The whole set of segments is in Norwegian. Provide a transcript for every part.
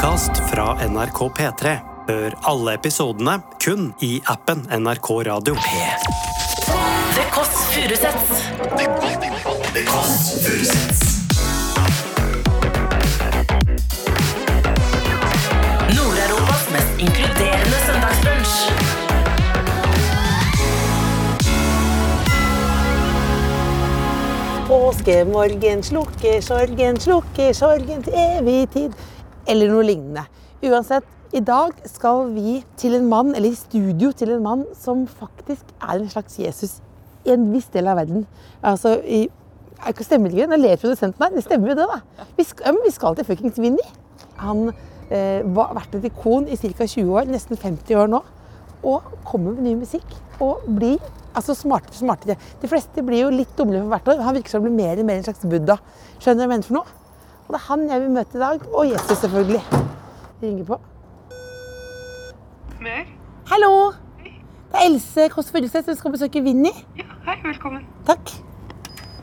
podkast fra NRK P3. Hør alle episodene kun i appen NRK Radio. The Kåss Furuseths. Nord-Europas mest inkluderende søndagsbrunsj. Påskemorgen slukker sorgen, slukker sorgen til evig tid. Eller noe lignende. Uansett, i dag skal vi til en mann, eller i studio til en mann som faktisk er en slags Jesus i en viss del av verden. Altså, i, er ikke stemmer det ikke? Nå ler produsenten her. Det stemmer jo det, da. Vi skal, ja, vi skal til fuckings Vinni. Han eh, har vært et ikon i ca. 20 år, nesten 50 år nå. Og kommer med ny musikk. Og blir altså smartere og smartere. De fleste blir jo litt dummere for hvert år. Han virker som å bli mer og mer en slags Buddha. Skjønner du hva jeg mener for noe? Og det er han jeg vil møte i dag. Og Jesus, selvfølgelig. Vi ringer på. Mer? Hallo! Det er Else Kåss Furuseth som skal besøke Vinni. Ja, hei, velkommen. Takk.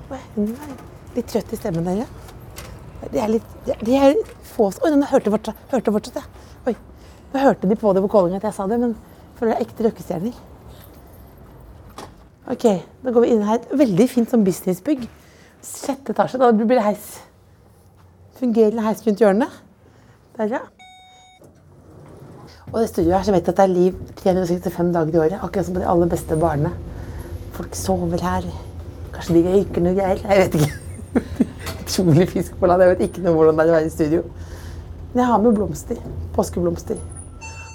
Hun er litt trøtt i stemmen der, ja. De er litt de er, få Oi, nå hørte fortsatt, hørte fortsatt, ja. Oi. Nå hørte de på det på callinga at jeg sa det, men føler det er ekte røkkestjerner. Ok, da går vi inn her. Veldig fint sånn businessbygg. Sjette etasje. Da blir det heis. Fungerende heis rundt hjørnet. Der, ja. Og det studioet her, så vet jeg at det er liv 365 dager i året. Akkurat som på de aller beste barene. Folk sover her. Kanskje de røyker noe greier. Jeg vet ikke. Utrolig fisk på land. Jeg vet ikke noe hvordan det er å være i studio. Men jeg har med blomster. Påskeblomster.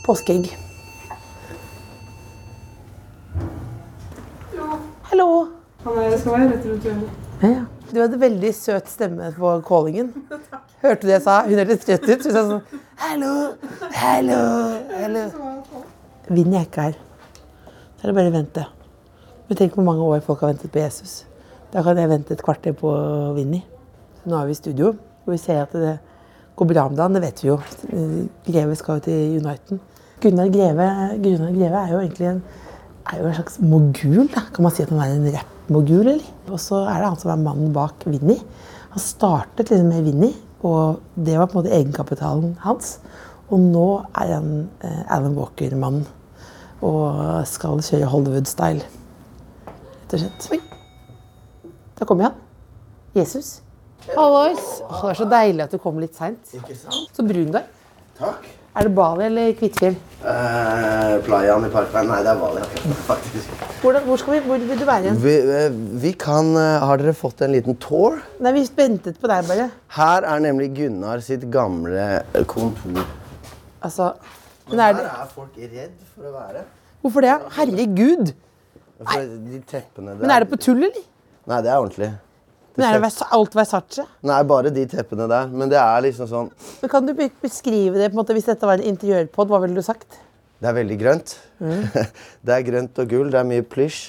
Påskeegg. Hallo. Han er, skal være rett rundt hjørnet. Ja, ja. Du hadde veldig søt stemme på callingen. Hørte du det jeg sa? Hun hørtes trøtt ut. Så jeg sa sånn Hallo, hallo, hallo. Vinni er ikke her. Så er det bare å vente. Men tenk hvor mange år folk har ventet på Jesus. Da kan jeg vente et kvarter på Vinni. Nå er vi i studio, og vi ser at det går bra om dagen. Det vet vi jo. Greve skal jo til Uniten. Gunnar Greve, Gunnar Greve er jo egentlig en, er jo en slags mogul. Da. Kan man si at han er en rappmogul, eller? Og så er det han som er mannen bak Vinni. Han startet liksom med Vinni, og det var på en måte egenkapitalen hans. Og nå er han eh, Alan Walker-mann og skal kjøre Hollywood-style. Rett og slett. Oi. Da kommer han. Jesus. Hallois. Oh, Det er så deilig at du kom litt seint. Så brun du er. Takk. Er det Bali eller Kvitfjell? Eh, Playaen i Parkveien. Nei, det er Bali, faktisk. Hvordan, hvor, skal vi, hvor vil du være igjen? Vi, eh, vi kan eh, Har dere fått en liten tour? Nei, Vi ventet på deg, bare. Her er nemlig Gunnar sitt gamle kontor. Altså, men er det, er folk redd for å være. Hvorfor det? Herregud! For de teppene der Men er det på tull, eller? Nei, det er ordentlig. Men er det alt Versace? Nei, bare de teppene der. Men det er liksom sånn Men Kan du beskrive det på en måte, hvis dette var en interiørpod? Hva ville du sagt? Det er veldig grønt. Mm. det er grønt og gull, det er mye plysj.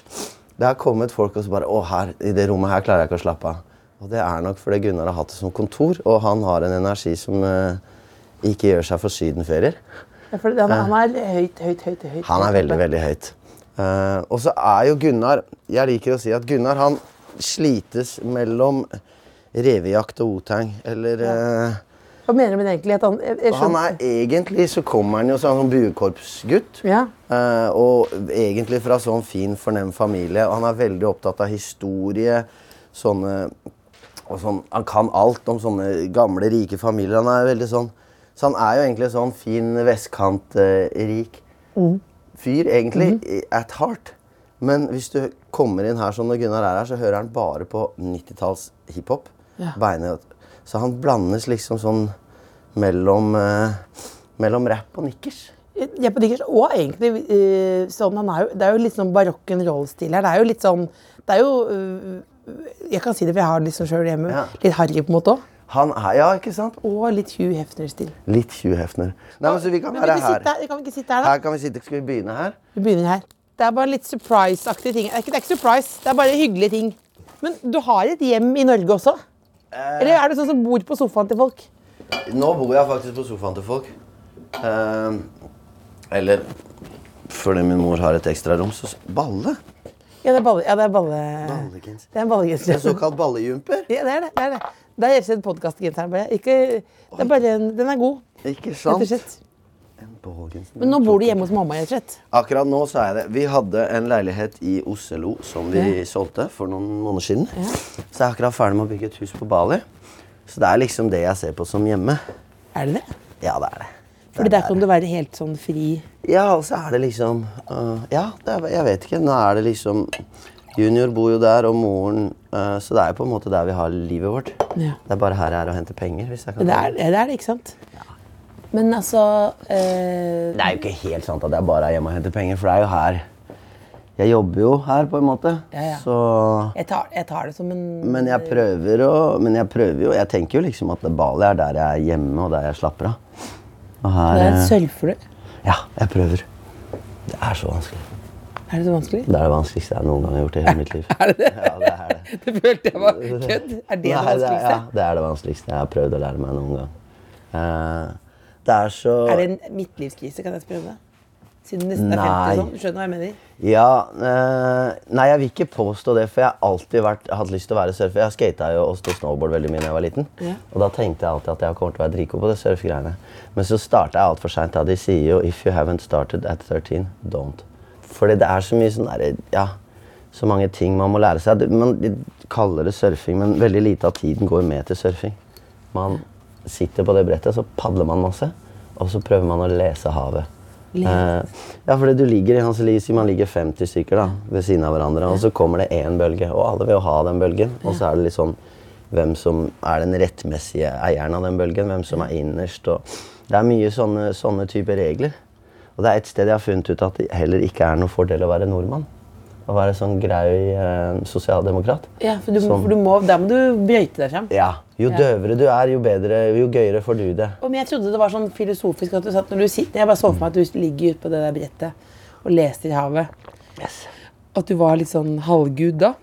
Det har kommet folk og så bare Å, her, i det rommet her klarer jeg ikke å slappe av. Og det er nok fordi Gunnar har hatt det som kontor, og han har en energi som uh, ikke gjør seg for sydenferier. Ja, for han, han er høyt, høyt, høyt. høyt Han er veldig, veldig høyt. Uh, og så er jo Gunnar Jeg liker å si at Gunnar han slites mellom revejakt og otang. Eller ja. Hva mener du med egentlig? Han, Han er egentlig så kommer han jo som en buekorpsgutt. Ja. Eh, og egentlig fra sånn fin, fornem familie. Og han er veldig opptatt av historie. Sånne sånn, Han kan alt om sånne gamle, rike familier. Han er veldig sånn Så han er jo egentlig sånn fin vestkantrik fyr, egentlig, i- at heart. Men hvis du kommer inn her sånn når Gunnar er her, så hører han bare på 90-talls hiphop. Ja. Beinet- Så han blandes liksom sånn mellom, eh, mellom rap og nikkers. Jeg er på diggers, og egentlig eh, sånn, han er jo, Det er jo litt sånn barokken roll-stil her. Det er jo litt sånn Det er jo eh, Jeg kan si det, for jeg har det liksom sjøl hjemme. Ja. Litt harry på en måte òg. Han er, ja, ikke sant? Og litt Hugh Hefner-stil. Litt Hugh Hefner. Nei, men så vi kan Men være her. sitte? Kan vi ikke sitte her, da? Her kan vi sitte. Skal vi begynne her? Vi begynner her. Det er bare litt surprise-aktige ting. Det er, ikke, det er ikke surprise, det er bare hyggelige ting. Men du har et hjem i Norge også? Eller er du sånn som bor på sofaen til folk? Nå bor jeg faktisk på sofaen til folk. Eh, eller fordi min mor har et ekstra rom, så Balle? Ja, det er balle... Ja, det er balle... Ballegenser. Det er en ballegenser. En såkalt ballejumper? Ja, det er det. det er det. Det er rett og slett podkastgenseren. Er den er god. Ikke sant? Og slett. Men nå bor du hjemme hos mamma, rett og slett. Akkurat nå så er det Vi hadde en leilighet i Oslo som vi solgte for noen måneder siden. Så jeg er akkurat ferdig med å bygge et hus på Bali. Så det er liksom det jeg ser på som hjemme. Er det det? Ja, det er det. Fordi der kan du være helt sånn fri. Ja, og så er det liksom uh, Ja, det er, jeg vet ikke. Nå er det liksom Junior bor jo der, og moren uh, Så det er jo på en måte der vi har livet vårt. Ja. Det er bare her jeg er og henter penger. hvis jeg kan Det er det, er det ikke sant? Men altså eh, Det er jo ikke helt sant at jeg bare er hjemme og henter penger, for det er jo her Jeg jobber jo her, på en måte. Ja, ja. Så jeg, tar, jeg tar det som en Men jeg prøver å Men jeg prøver jo Jeg tenker jo liksom at Bali er der jeg er hjemme, og der jeg slapper av. Og her Det er eh, et sølvflø. Ja, jeg prøver. Det er så vanskelig. Er det så vanskelig? Det er det vanskeligste jeg noen gang har gjort i hele mitt liv. Er det det? Ja, det er det. Det følte jeg var kødd. Er det det Nei, vanskeligste? ja, det er det vanskeligste jeg har prøvd å lære meg noen gang. Eh, det er så Er det en midtlivskrise, kan jeg spørre deg? Siden du nesten er 50 Nei. sånn. Skjønner hva jeg mener? Ja, øh, Nei, jeg vil ikke påstå det, for jeg har alltid vært, hatt lyst til å være surfer. Jeg skata jo og sto snowboard veldig mye da jeg var liten. Ja. Og da tenkte jeg alltid at jeg kommer til å være dritgod på det surfegreiene. Men så starta jeg altfor seint. De sier jo 'if you haven't started at 13, don't'. Fordi det er så mye sånn derre Ja, så mange ting man må lære seg. Man kaller det surfing, men veldig lite av tiden går med til surfing. Man sitter på det brettet, så padler man masse, og så prøver man å lese havet. Eh, ja, fordi du ligger i hans liv, sier man ligger 50 stykker da, ved siden av hverandre, og så kommer det én bølge, og alle vil jo ha den bølgen. Og så er det litt sånn hvem som er den rettmessige eieren av den bølgen, hvem som er innerst. og Det er mye sånne, sånne typer regler. Og det er et sted jeg har funnet ut at det heller ikke er noen fordel å være nordmann. Å være sånn grei eh, sosialdemokrat. Ja, for, du, Som- for du må, der må du brøyte deg frem. Ja, Jo Ja. døvere du er, jo bedre, jo gøyere får du det. Og, Men jeg trodde det var sånn filosofisk at du satt når du sitter Jeg bare så for meg at du ligger ute på det der brettet og leser i havet. Yes. At du var litt sånn halvgud da.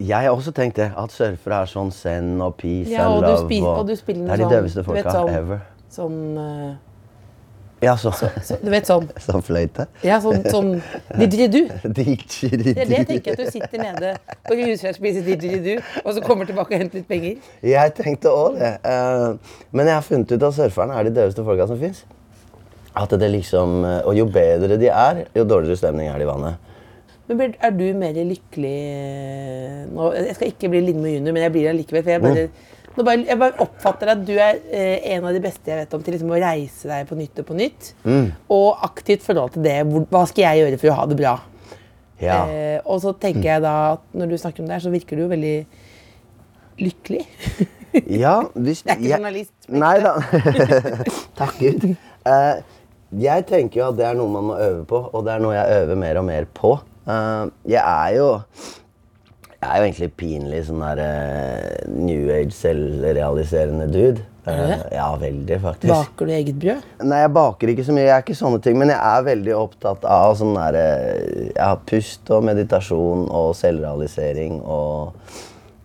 Jeg har også tenkt det. At surfere er sånn zen og peace Ja, and og love. spil, og du spiller det er de sånn, døveste folka sånn, ever. Sånn, eh, Ja, så, så, Du vet sånn sånn fløyte. Ja, sånn, sånn didgeridoo. Didgeridoo. Det er det jeg tenker, at du sitter nede på Husfjell og spiser didgeridoo, og så kommer tilbake og henter litt penger. Jeg tenkte òg det. Eh, men jeg har funnet ut at surferne er de døveste folka som fins. At det liksom, eh, Og jo bedre de er, jo dårligere stemning er det i vannet. Men er du mer lykkelig eh, nå, Jeg skal ikke bli Lindmo junior, men jeg blir det likevel. For jeg bare, bare, jeg bare oppfatter at du er eh, en av de beste jeg vet om til liksom å reise deg på nytt og på nytt. Og aktivt forhold til det. Hvor, hva skal jeg gjøre for å ha det bra? Ja. Eh, og så tenker jeg da at når du snakker om det her, så virker du jo veldig lykkelig. ja hvis, Jeg er ikke jeg- journalist, men Nei da. Takk Gud. Eh, jeg tenker jo at det er noe man må øve på, og det er noe jeg øver mer og mer på. Eh, jeg er jo jeg er jo egentlig pinlig sånn der uh, New Age selvrealiserende dude. Er det? Ja, veldig, faktisk. Baker du eget brød? Nei, jeg baker ikke så mye. Jeg er ikke sånne ting, men jeg er veldig opptatt av sånn der, eh, ja, pust og meditasjon og selvrealisering og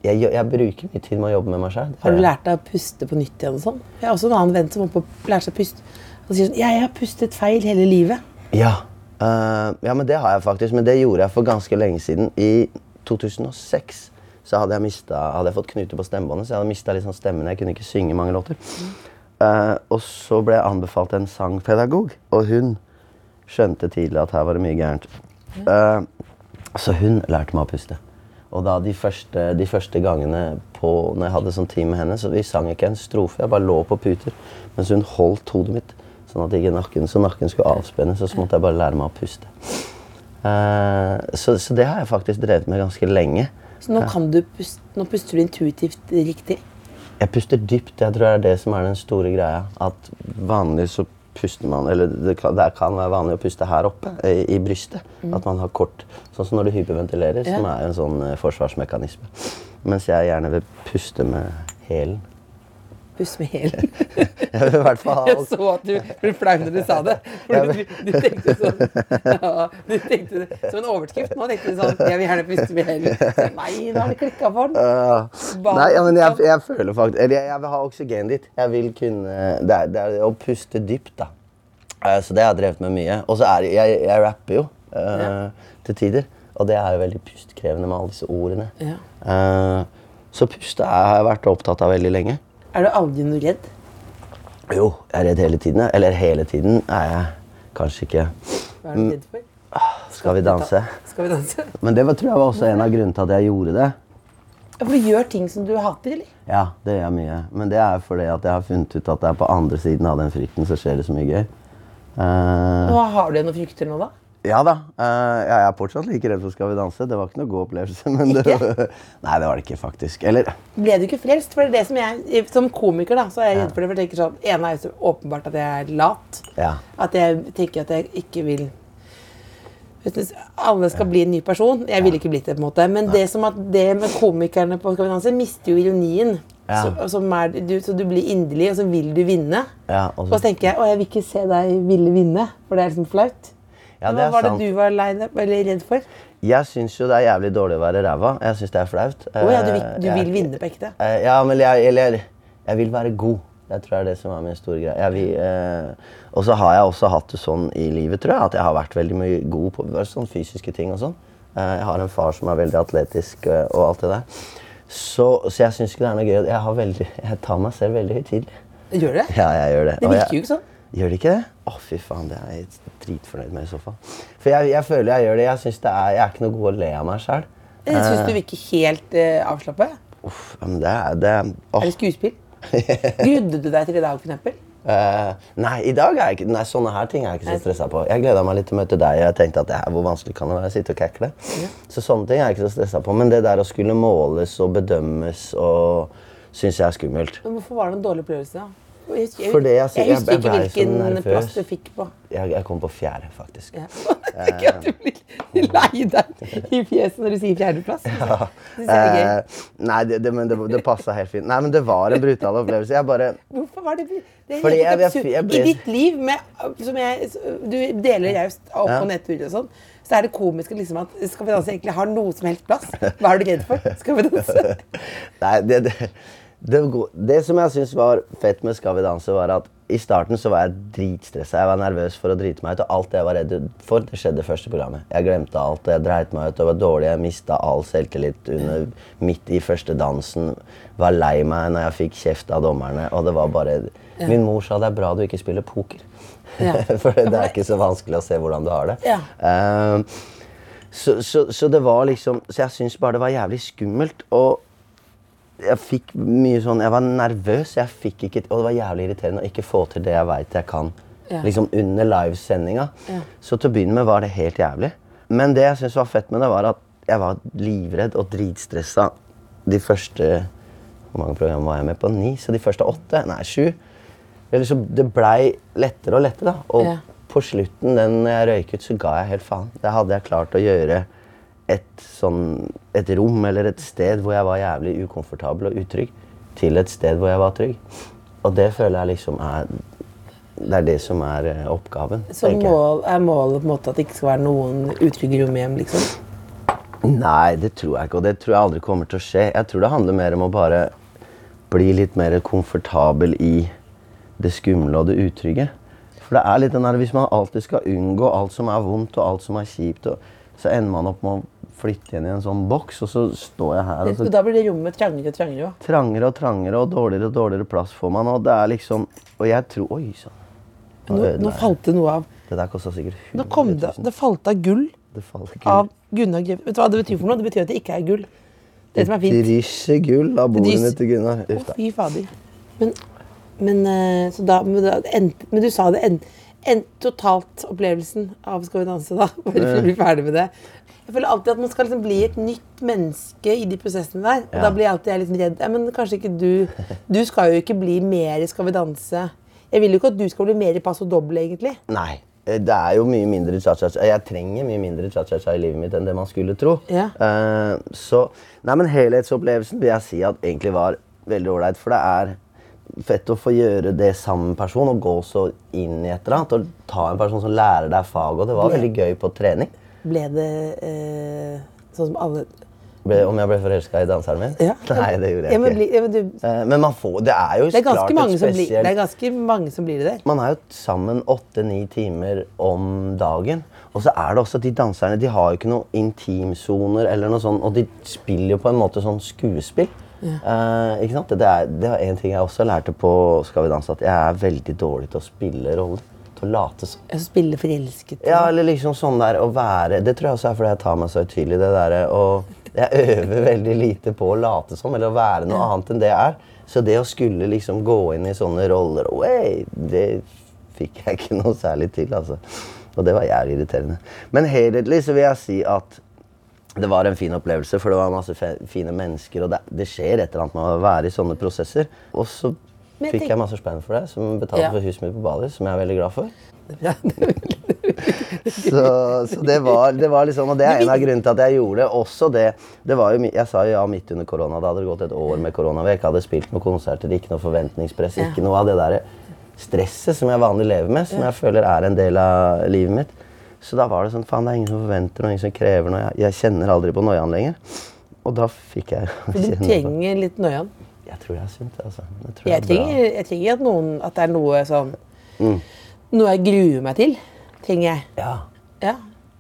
jeg, jeg bruker mye tid med å jobbe med meg sjøl. Har du lært deg å puste på nytt igjen og sånn? Jeg har også en annen venn som oppe lærer seg å puste. Og sier sånn, jeg har pustet feil hele livet. Ja. Uh, ja, men det har jeg faktisk. Men det gjorde jeg for ganske lenge siden. I 2006 så hadde jeg, mistet, hadde jeg fått knuter på stemmebåndet, så jeg hadde mista liksom stemmen. Jeg kunne ikke synge mange låter. Uh, og så ble jeg anbefalt en sangpedagog, og hun skjønte tidlig at her var det mye gærent. Uh, så hun lærte meg å puste. Og da de første, de første gangene på, når jeg hadde sånn tid med henne, så vi sang ikke en strofe. Jeg bare lå på puter mens hun holdt hodet mitt, sånn at ikke nakken, så nakken skulle avspennes. Og så måtte jeg bare lære meg å puste. Eh, så, så det har jeg faktisk drevet med ganske lenge. Så nå, kan du puste, nå puster du intuitivt riktig. Jeg puster dypt. Jeg tror det er det som er den store greia. At vanlig så puster man Eller det kan, det kan være vanlig å puste her oppe, i, i brystet. At man har kort Sånn som når du hyperventilerer, som er en sånn eh, forsvarsmekanisme. Mens jeg gjerne vil puste med hælen. Pust med hælen. Jeg Jeg så at du ble flau når du sa det. For du, du tenkte sånn ja, Du tenkte det som en overskrift. Nå tenkte du sånn Jeg vil gjerne puste med hælen. Nei, nå har det klikka for den. Uh, Nei, ja, men jeg, jeg føler faktisk Eller jeg, jeg vil ha oksygen dit. Jeg vil kunne Det er, det er å puste dypt, da. Eh, så det har jeg drevet med mye. Og så er jeg, jeg rapper jo eh, til tider. Og det er jo veldig pustkrevende med alle disse ordene. Ja. Eh, så puste har jeg vært opptatt av veldig lenge. Er du aldri noe redd? Jo, jeg er redd hele tiden. Eller hele tiden er jeg kanskje ikke. Hva er du redd for? Skal vi danse? Skal vi danse? Men det var, tror jeg var også en av grunnene til at jeg gjorde det. Ja, For du gjør ting som du hater, eller? Ja, det gjør jeg mye. Men det er fordi at jeg har funnet ut at det er på andre siden av den frykten så skjer det så mye gøy. Uh, har du noen frykter nå, da? Ja da. eh, jeg er fortsatt like redd for Skal vi danse. Det var ikke noe god opplevelse. Men det, nei, det var det ikke, faktisk. Eller Ble du ikke frelst? For det er det som jeg, Som komiker da, så er jeg redd for det. For jeg tenker sånn, ene er så åpenbart at jeg er lat. Ja. At jeg tenker at jeg ikke vil Alle skal bli en ny person. Jeg ville ikke blitt det. på en måte. Men det som at det med komikerne på Skal vi danse mister jo ironien. Ja. Så, er, du, så du blir inderlig, og så vil du vinne. Ja, og så tenker jeg å, jeg vil ikke se deg ville vinne, for det er liksom flaut. Ja, det Hva var sant. det du var lei deg eller redd for? Jeg syns jo det er jævlig dårlig å være ræva. Jeg syns det er flaut. Oh, ja, du, vil, Eh, du jeg- vil vinne på ekte? Eh, Ja, men jeg, eller jeg vil være god. Jeg tror det er det som er min store greie. Eh, og så har jeg også hatt det sånn i livet, tror jeg, at jeg har vært veldig mye god på sånn fysiske ting og sånn. Eh, jeg har en far som er veldig atletisk eh, og alt det der. Så, så jeg syns ikke det er noe gøy. Jeg, har veldig, jeg tar meg selv veldig høytidelig. Gjør du det? Ja, jeg gjør det. Det jeg- virker jo ikke sånn. Gjør det ikke det? Å, fy faen, det er jeg dritfornøyd med i så fall. For jeg, jeg føler jeg gjør det. Jeg, synes det er, jeg er ikke noe god å le av meg sjøl. Jeg syns du virker helt uh, avslappet? Uff, men det er det, oh. Er det skuespill? Grudde du deg til i dag, f.eks.? Eh, nei, i dag er jeg ikke, nei, sånne her ting er jeg ikke så stressa på. Jeg gleda meg litt til å møte deg. Jeg tenkte at det her, Hvor vanskelig kan det være å sitte og kakle? Så sånne ting er jeg ikke så stressa på. Men det der å skulle måles og bedømmes og syns jeg er skummelt. Men hvorfor var det en dårlig opplevelse? da? Jeg husker, jeg, jeg- jeg husker ikke hvilken plass du fikk på. Jeg, kom på fjerde, faktisk. Ja. Ikke at du blir lei deg i fjeset når du sier fjerdeplass. Ja. Det. Eh, nei, det, det, men det, det passa helt fint. Nei, men det var en brutal opplevelse. Bare Hvorfor var det det I ditt liv, med, som jeg, du deler raust opp Ja. på nedturer og sånn, så er det komisk liksom at Skal vi danse egentlig har noe som helst plass. Hva er du redd for? Skal vi danse? Nei, det, det, det, det som jeg syns var fett med Skal vi danse, var at i starten så var jeg dritstressa. Jeg var nervøs for å drite meg ut, og alt det jeg var redd for, det skjedde i første programmet. Jeg glemte alt, jeg dreit meg ut og var dårlig. Jeg mista all selvtillit under, midt i første dansen. Var lei meg når jeg fikk kjeft av dommerne, og det var bare Min mor sa det er bra du ikke spiller poker. Ja. for det er ikke så vanskelig å se hvordan du har det. Ja. Uh, så, så, så det var liksom Så jeg syns bare det var jævlig skummelt. Og jeg fikk mye sånn Jeg var nervøs. Jeg fikk ikke, og det var jævlig irriterende å ikke få til det jeg veit jeg kan Ja. liksom under livesendinga. Ja. Så til å begynne med var det helt jævlig. Men det jeg syntes var fett med det, var at jeg var livredd og dritstressa de første Hvor mange program var jeg med på? Ni? Så de første åtte? Nei, sju. Eller så det blei lettere og lettere, da. Og Ja. på slutten, den jeg røyk ut, så ga jeg helt faen. Det hadde jeg klart å gjøre et, sånn, et rom eller et sted hvor jeg var jævlig ukomfortabel og utrygg, til et sted hvor jeg var trygg. Og det føler jeg liksom er Det er det som er eh, oppgaven. Så mål, er målet på en måte at det ikke skal være noen utrygge rom hjem, liksom? Nei, det tror jeg ikke, og det tror jeg aldri kommer til å skje. Jeg tror det handler mer om å bare bli litt mer komfortabel i det skumle og det utrygge. For det er litt den der, Hvis man alltid skal unngå alt som er vondt og alt som er kjipt, så ender man opp med å flytte inn i en sånn boks, og så står jeg her og så Da blir det rommet trangere og trangere. også. Trangere og trangere og dårligere og dårligere plass får man. Og det er liksom Og jeg tror Oi sann. Nå, nå falt det noe av. Det der kosta sikkert 100 Nå kom det, det falt av gull Det falt gull. av Gunnar Grev. Vet du hva det betyr for noe? Det betyr at det ikke er gull. Det som er fint. Drysser gull av bordene til Gunnar. Å, fy fader. Men, men, eh, så da, men, da men du sa det endte en, totalt opplevelsen av Skal vi danse, da. Bare for å bli ferdig med det. Jeg føler alltid at man skal liksom bli et nytt menneske i de prosessene der. Og Ja. da blir jeg alltid litt redd. Ja, men kanskje ikke du Du skal jo ikke bli mer i Skal vi danse. Jeg vil jo ikke at du skal bli mer i og Doble, egentlig. Nei. eh, Det er jo mye mindre cha-cha-cha. Jeg trenger mye mindre cha-cha-cha i livet mitt enn det man skulle tro. Ja. Uh, så Nei, men helhetsopplevelsen vil jeg si at egentlig var veldig ålreit. For det er fett å få gjøre det sammen med en person og gå så inn i et eller annet. Og ta en person som lærer deg faget. Og det var Ble- veldig gøy på trening. Ble det eh, sånn som alle Ble, om jeg ble forelska i danseren min? Ja. Nei, det gjorde Ja, jeg men, ikke. ja, men du, Eh, men man får, det er jo det, er klart et blir, spesielt det er ganske mange som blir det der. Man er jo sammen åtte-ni timer om dagen. Og så er det også de danserne de har jo ikke noen intimsoner eller noe sånt. Og de spiller jo på en måte sånn skuespill. Eh, ikke sant? Det, er, det var en ting jeg også lærte på Skal vi danse, at jeg er veldig dårlig til å spille roller. Til å late som. spille forelsket. Ja, eller liksom sånn der å være Det tror jeg også er fordi jeg tar meg så høytidelig. Det derre og Jeg øver veldig lite på å late som, eller å være noe annet enn det jeg er. Så det å skulle liksom gå inn i sånne roller Oi, det fikk jeg ikke noe særlig til, altså. Og det var jævlig irriterende. Men helhetlig så vil jeg si at det var en fin opplevelse, for det var masse fine mennesker. Og det, det skjer et eller annet med å være i sånne prosesser. Og så jeg fikk jeg masse spenn for det, som betalte Ja. for huset mitt på Bali, som jeg er veldig glad for. Ja, Så, så det, var, det var liksom, og det er en av grunnene til at jeg gjorde det. Også det, det var jo, Jeg sa ja midt under korona. Da hadde det gått et år med korona. Jeg ikke hadde spilt noen konserter, ikke noe forventningspress. Ikke noe av det der stresset som jeg vanlig lever med, som jeg føler er en del av livet mitt. Så da var det sånn Faen, det er ingen som forventer noe, ingen som krever noe. Jeg, jeg kjenner aldri på noiaen lenger. Og da fikk jeg Du kjenne på trenger litt noiaen. Jeg tror jeg er sunt, altså. Jeg, tror Jeg er trenger, jeg trenger at, noen, at det er noe sånn Mm. Noe jeg gruer meg til. Trenger jeg. Ja. Ja.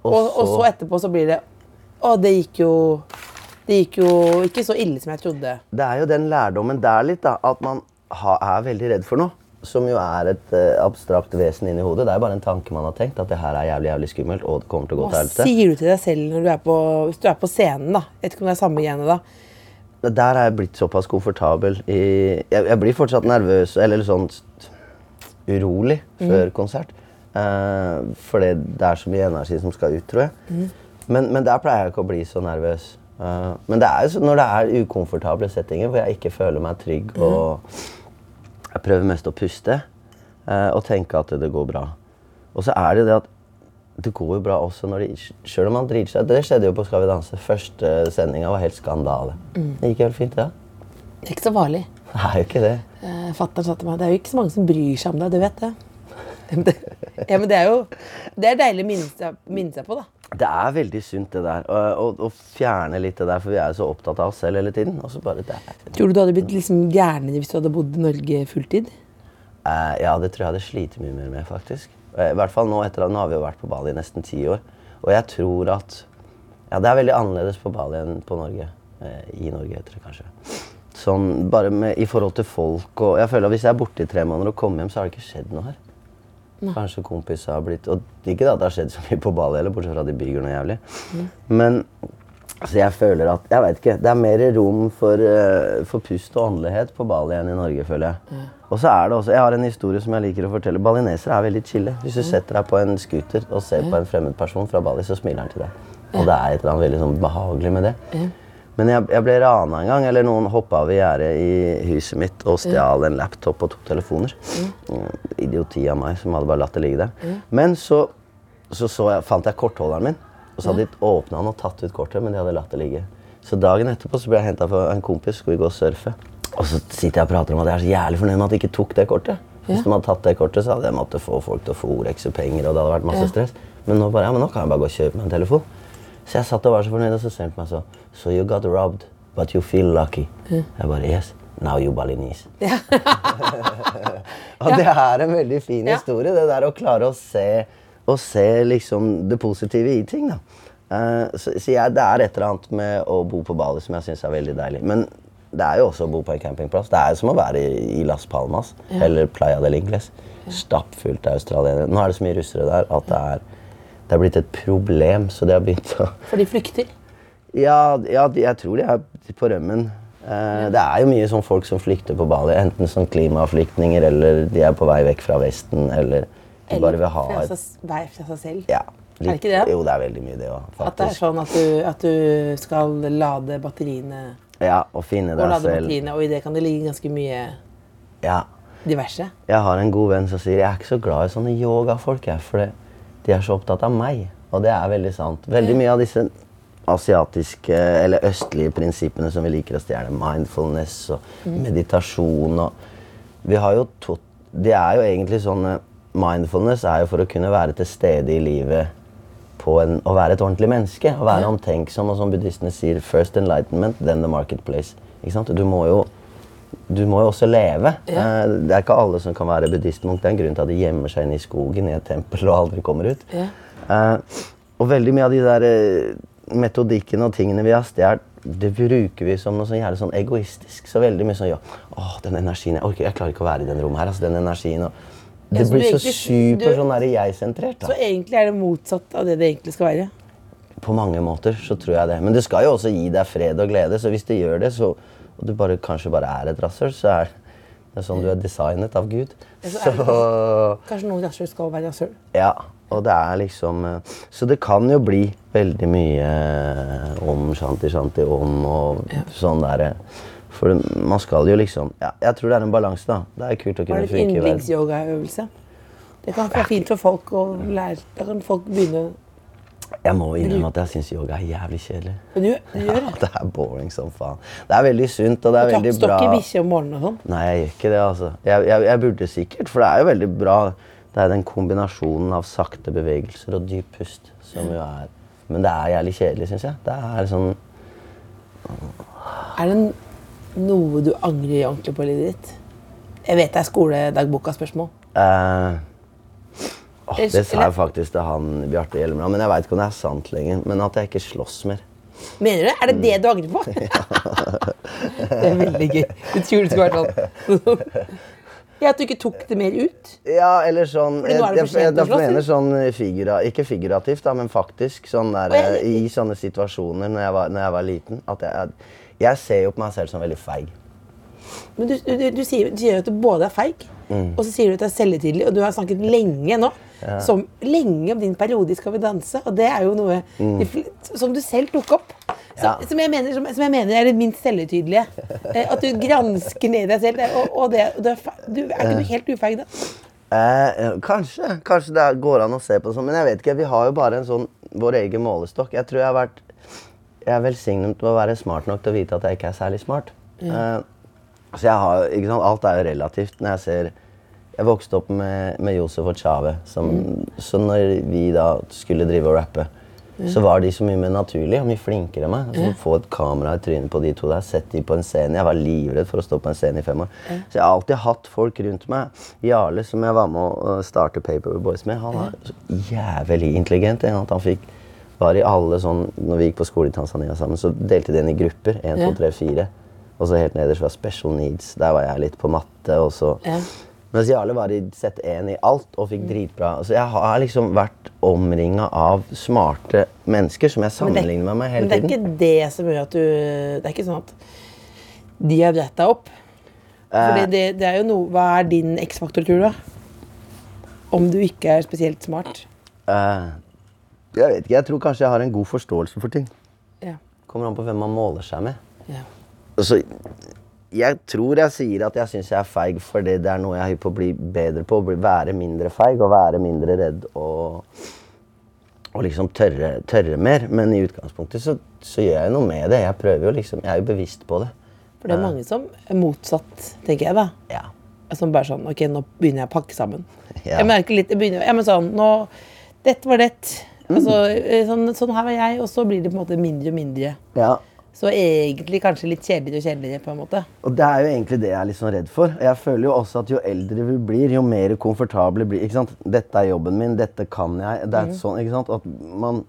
Og Og, og så- så etterpå så blir det Å, det gikk jo Det gikk jo ikke så ille som jeg trodde. Det er jo den lærdommen der litt, da, at man ha, er veldig redd for noe. Som jo er et uh, abstrakt vesen inni hodet. Det er bare en tanke man har tenkt. At det her er jævlig jævlig skummelt, og det kommer til å gå Hva til helvete. sier du til deg selv når du er på, hvis du er på scenen? da? Jeg vet ikke om det er samme greiene da. Der er jeg blitt såpass komfortabel i Jeg, jeg blir fortsatt nervøs, eller sånn urolig før konsert. Uh, fordi det er så mye energi som skal ut, tror jeg. Men, men der pleier jeg ikke å bli så nervøs. Uh, men det er jo når det er ukomfortable settinger hvor jeg ikke føler meg trygg og Jeg prøver mest å puste eh, og tenke at det går bra. Og så er det det at det går jo bra også når de Sjøl om man driter seg Det skjedde jo på Skal vi danse. Første sendinga var helt skandale. Det gikk helt fint, det. Ja. Det er ikke så farlig. Det er jo ikke det. Eh, Fatteren sa til meg det er jo ikke så mange som bryr seg om deg, du vet det. Ja, men det, ja, men det er jo det er deilig å minne seg, minne seg på, da. Det er veldig sunt, det der. Å, å, å fjerne litt det der, for vi er jo så opptatt av oss selv hele tiden. Og så bare det Tror du du hadde blitt liksom gærnere hvis du hadde bodd i Norge fulltid? Eh, ja, det tror jeg hadde slitt mye mer med, faktisk. Eh, I hvert fall nå etter at nå har vi jo vært på Bali i nesten ti år. Og jeg tror at Ja, det er veldig annerledes på Bali enn på Norge. Eh, I Norge, heter det kanskje. Sånn bare med, i forhold til folk og Jeg føler at hvis jeg er borte i tre måneder og kommer hjem, så har det ikke skjedd noe her. Kanskje kompiser har blitt Og ikke at det har skjedd så mye på Bali heller, bortsett fra at de bygger noe jævlig. Men så jeg føler at Jeg veit ikke. Det er mer rom for, eh, for pust og åndelighet på Bali enn i Norge, føler jeg. Og så er det også Jeg har en historie som jeg liker å fortelle. Balinesere er veldig chille. Hvis du setter deg på en scooter og ser på en fremmed person fra Bali, så smiler han til deg. Og det er et eller annet veldig sånn behagelig med det. Men jeg, jeg ble rana en gang, eller noen hoppa over gjerdet i huset mitt og stjal en laptop og to telefoner. Mm, Idioti av meg som hadde bare latt det ligge der. Men så, så, så jeg, fant jeg kortholderen min, og så hadde de åpna den og tatt ut kortet, men de hadde latt det ligge. Så dagen etterpå så ble jeg henta av en kompis, skulle vi gå og surfe. Og så sitter jeg og prater om at jeg er så jævlig fornøyd med at de ikke tok det kortet. Hvis de hadde tatt det kortet, så hadde jeg måttet få folk til å få Orex og penger, og det hadde vært masse stress. Men nå bare, ja, men nå kan jeg bare gå og kjøpe meg en telefon. Så jeg satt og var så fornøyd, og så ser han på meg så So you got robbed, but you feel lucky. Jeg bare Yes. Now you Balinese. og det er en veldig fin Ja. historie, det der å klare å se, å se liksom det positive i ting. da. Uh, så så jeg, det er et eller annet med å bo på Bali som jeg syns er veldig deilig. Men det er jo også å bo på en campingplass. Det er jo som å være i, i Las Palmas eller Playa del Ingles. Stappfullt av australienere. Nå er det så mye russere der at det er, det er blitt et problem, så de har begynt å For de flykter. Ja, ja, jeg tror de er på rømmen. Eh, Det er jo mye sånn folk som flykter på Bali. Enten som klimaflyktninger, eller de er på vei vekk fra Vesten, eller de bare vil ha et seg, fra seg selv. ja, Er det ikke det? Jo, det er veldig mye det òg, At det er sånn at du, at du skal lade batteriene Ja, og finne og deg lade selv. batteriene, og i det kan det ligge ganske mye Ja. diverse. Jeg har en god venn som sier jeg er ikke så glad i sånne yogafolk, jeg, for de er så opptatt av meg. Og det er veldig sant. Veldig mye av disse asiatiske eller østlige prinsippene som vi liker å stjele, mindfulness og meditasjon og Vi har jo to, Det er jo egentlig sånn eh, Mindfulness er jo for å kunne være til stede i livet på en, å være et ordentlig menneske. Å være omtenksom, og som buddhistene sier, first enlightenment, then the marketplace. Du må jo du må jo også leve. Ja. Eh, Det er ikke alle som kan være buddhistmunk. Det er en grunn til at de gjemmer seg inne i skogen i et tempel og aldri kommer ut. Ja. Uh, og veldig mye av de der metodikken og tingene vi har stjålet, det bruker vi som noe sånn jævlig sånn egoistisk. Så veldig mye sånn ja, åh, den energien Jeg orker, jeg klarer ikke å være i den rommet her. altså den energien og Det Ja, så blir så egentlig- super du- sånn jeg-sentrert. Så egentlig er det motsatt av det det egentlig skal være. På mange måter så tror jeg det. Men det skal jo også gi deg fred og glede. Så hvis det gjør det, så, og du bare, kanskje bare er et rasshøl, så er det sånn du er designet av Gud. Ja, så så... det Kanskje noen rasshøl skal være rasshøl. Ja, og det er liksom eh, Så det kan jo bli veldig mye eh, om shanti shanti om og sånn derre For man skal jo liksom Ja, jeg tror det er en balanse, da. Det er kult å kunne funke i verden. yndlingsyogaøvelse? Det kan være fint for folk å lære. Da kan folk begynne Jeg må innrømme at jeg syns yoga er jævlig kjedelig. Men du, du gjør det. Det er boring som faen. Det er veldig sunt, og det er Du veldig står bra. ikke bikkje om morgenen og sånn. Nei, jeg gjør ikke det, altså. Jeg, jeg, jeg burde sikkert, for det er jo veldig bra. Det er den kombinasjonen av sakte bevegelser og dyp pust som jo er Men det er jævlig kjedelig, syns jeg. Det er sånn Er det noe du angrer ordentlig på i livet ditt? Jeg vet det er skoledagboka-spørsmål. eh, åh, Det sa jeg faktisk til han Bjarte Hjelmeland, men jeg veit ikke om det er sant lenger. Men at jeg ikke slåss mer. Mener du? det? Er det det du angrer på? det er veldig gøy. Du tror det skulle vært sånn. Ja, At du ikke tok det mer ut? Ja, eller sånn Fordi nå er det for jeg, sent å jeg mener sånn figura, Ikke figurativt, da, men faktisk. Sånn der, Å, eh, I sånne situasjoner når jeg var, når jeg var liten. At jeg, jeg, jeg ser jo på meg selv som veldig feig. Men du, du, du, sier, du sier at du både er feig, og så sier du at du er selvhøytidelig. Og du har snakket lenge nå som, lenge om din periode i Skal vi danse. Og det er jo noe de fl- som du selv tok opp. Ja. som, jeg mener, som, som jeg mener er det minst selvhøytidelige. Eh, at du gransker ned deg selv. Og, og det, og du, er, du, er ikke du helt ufeig da? Eh, kanskje. Kanskje det går an å se på det sånn. Men jeg vet ikke. Vi har jo bare en sånn vår egen målestokk. Jeg tror jeg har vært Jeg er velsignet med å være smart nok til å vite at jeg ikke er særlig smart. Eh, så jeg har ikke sant, Alt er jo relativt. Når jeg ser Jeg vokste opp med, med Josef og Chave. Som, Så når vi da skulle drive og rappe, så var de så mye mer naturlige og mye flinkere enn meg. Altså, Få et kamera i trynet på de to der, sett de på en scene. Jeg var livredd for å stå på en scene i fem år. Så jeg har alltid hatt folk rundt meg. Jarle, som jeg var med å uh, starte Paper Boys med, han var så jævlig intelligent. en At han fikk var i alle sånn, når vi gikk på skole i Tanzania sammen, så delte de inn i grupper. 1, 2, 3, 4. Og så helt nederst var Special Needs. Der var jeg litt på matte. og så... Mens Jarle var i sett 1 i alt og fikk dritbra. Så jeg har liksom vært omringa av smarte mennesker som jeg sammenligner meg med Men det er ikke det som gjør at du Det er ikke sånn at de har brett deg opp. Fordi Eh. det, det er jo noe Hva er din X-faktor, tror du? da? Om du ikke er spesielt smart? Eh, jeg vet ikke, jeg tror kanskje jeg har en god forståelse for ting. Ja. Kommer an på hvem man måler seg med. ja. Altså, jeg tror jeg sier at jeg syns jeg er feig fordi det er noe jeg er hypp på å bli bedre på. Å bli, være mindre feig og være mindre redd og, og liksom tørre, tørre mer. Men i utgangspunktet så, så gjør jeg noe med det. Jeg prøver jo liksom, jeg er jo bevisst på det. For det er mange som er motsatt, tenker jeg. da. Ja. Som bare sånn Ok, nå begynner jeg å pakke sammen. Ja. Jeg merker litt jeg begynner, ja, men sånn, nå, Dette var det. Altså, eh, sånn, sånn her var jeg, og så blir det på en måte mindre og mindre. ja. Så egentlig kanskje litt kjedeligere og kjedeligere. på en måte. Og det er jo egentlig det jeg er litt sånn redd for. Jeg føler jo også at jo eldre vi blir, jo mer komfortable blir ikke sant? Dette er jobben min, dette kan jeg. Det er sånn, ikke sant? At man,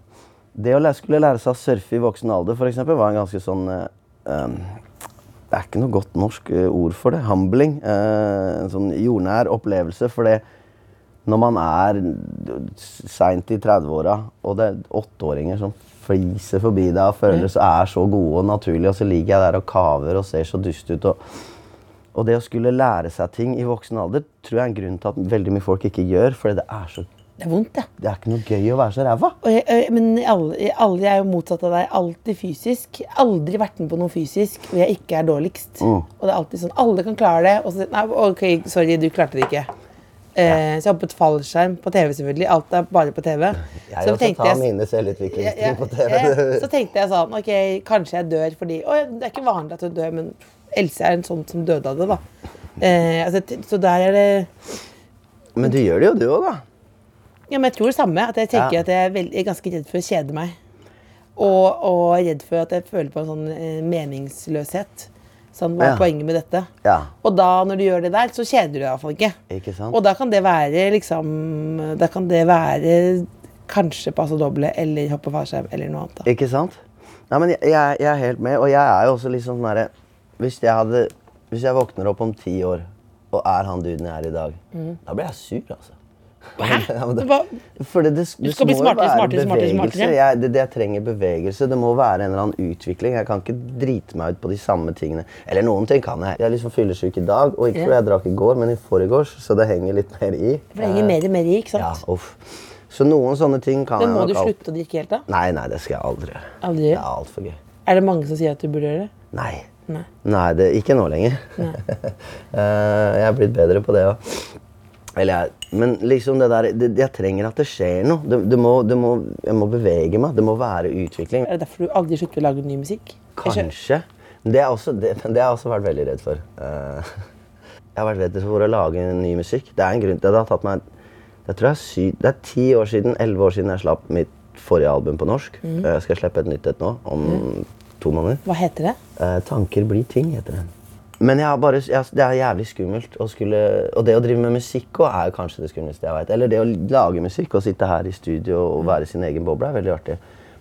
det å lære, skulle lære seg å surfe i voksen alder, for eksempel, var en ganske sånn um, Det er ikke noe godt norsk eh, ord for det. Humbling. Uh, en sånn jordnær opplevelse. For det når man er seint i 30-åra, og det er åtteåringer som fliser forbi deg og føler seg er så gode og naturlige, og så ligger jeg der og kaver og ser så dust ut. Og, og det å skulle lære seg ting i voksen alder tror jeg er en grunn til at veldig mye folk ikke gjør, fordi det er så Det er vondt, ja. det er ikke noe gøy å være så ræva. Jeg, jeg- men alle, alle jeg er jo motsatt av deg. Alltid fysisk. Aldri vært med på noe fysisk hvor jeg ikke er dårligst. Og det er alltid sånn Alle kan klare det. Og så Nei, OK, sorry, du klarte det ikke. Eh, så jeg hoppet fallskjerm på TV, selvfølgelig. Alt er bare på TV. Jeg Så også ta tar jeg- mine Ja, ja, på TV. ja. Så tenkte jeg sånn OK, kanskje jeg dør fordi Å, det er ikke vanlig at du dør, men Else er en sånn som døde av det, da. Eh, altså, så der er det Men du gjør det jo, du òg, da. Ja, men jeg tror det samme. At jeg tenker Ja. at jeg er, veldig, jeg er ganske redd for å kjede meg. Og, og redd for at jeg føler på en sånn eh, meningsløshet. Sånn, hva er Ja. poenget med dette? Ja. Og da, når du gjør det der, så kjeder du deg iallfall ikke. Ikke sant? Og da kan det være liksom Da kan det være kanskje passe doble eller hoppe fallskjerm eller noe annet. da. Ikke sant? Nei, men jeg, jeg, er helt med, og jeg er jo også litt sånn derre Hvis jeg hadde Hvis jeg våkner opp om ti år og er han duden jeg er i dag, da blir jeg sur, altså. Hæ? Ja, det- det, det, du skal bli må smartere, smartere, smartere, smartere. Jeg, det, det jeg trenger bevegelse. Det må være en eller annen utvikling. Jeg kan ikke drite meg ut på de samme tingene. Eller noen ting kan jeg. Jeg er liksom fyllesyk i dag, og ikke Ja. fordi jeg drakk i går, men i forgårs, så det henger litt mer i. For det henger mer og mer i, ikke Ja, sant? uff. Så noen sånne ting kan Men jeg må du slutte å drikke helt, da? Nei, nei, det skal jeg aldri gjøre. Aldri? Det er altfor gøy. Er det mange som sier at du burde gjøre det? Nei. Nei. Nei, det, ikke nå lenger. Eh, jeg er blitt bedre på det òg. Jeg, men liksom det der det, Jeg trenger at det skjer noe. Det, det må, det må, jeg må bevege meg. Det må være utvikling. Er det derfor du aldri slutter å lage ny musikk? Kanskje. Det har også, det, det har jeg også vært veldig redd for. Uh, jeg har vært redd for å lage ny musikk. Det er en grunn til det. Har tatt meg jeg tror er, sy, det er ti år siden, elleve år siden jeg slapp mitt forrige album på norsk. Mhm. Eh, Jeg skal slippe et nytt et nå, om to måneder. Hva heter det? Uh, 'Tanker blir ting', heter det. Men bare, jeg, det er jævlig skummelt. Å skulle, og det å drive med musikk også er kanskje det skumleste jeg vet. Eller det å lage musikk og sitte her i studio og være sin egen boble er veldig artig.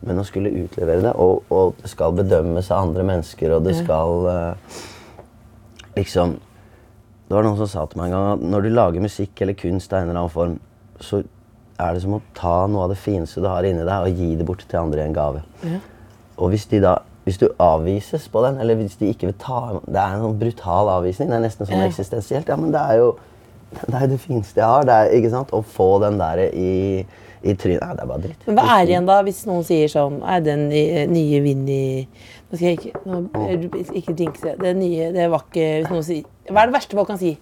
Men å skulle utlevere det, og, og det skal bedømmes av andre mennesker, og det skal uh, liksom Det var noen som sa til meg en gang at når du lager musikk eller kunst av en eller annen form, så er det som å ta noe av det fineste du har inni deg, og gi det bort til andre i en gave. Og hvis de da hvis du avvises på den, eller hvis de ikke vil ta Det er en sånn brutal avvisning. Det er nesten sånn eksistensielt. Ja, men det er jo det, er det fineste jeg har. Det er, ikke sant? Å få den der i, i trynet Nei, det er bare dritt. Men hva er igjen da, hvis noen sier sånn Er den nye Vinni Nå skal jeg ikke nå, Ikke jinxe. Det nye Det var ikke Hvis noen sier Hva er det verste folk kan si?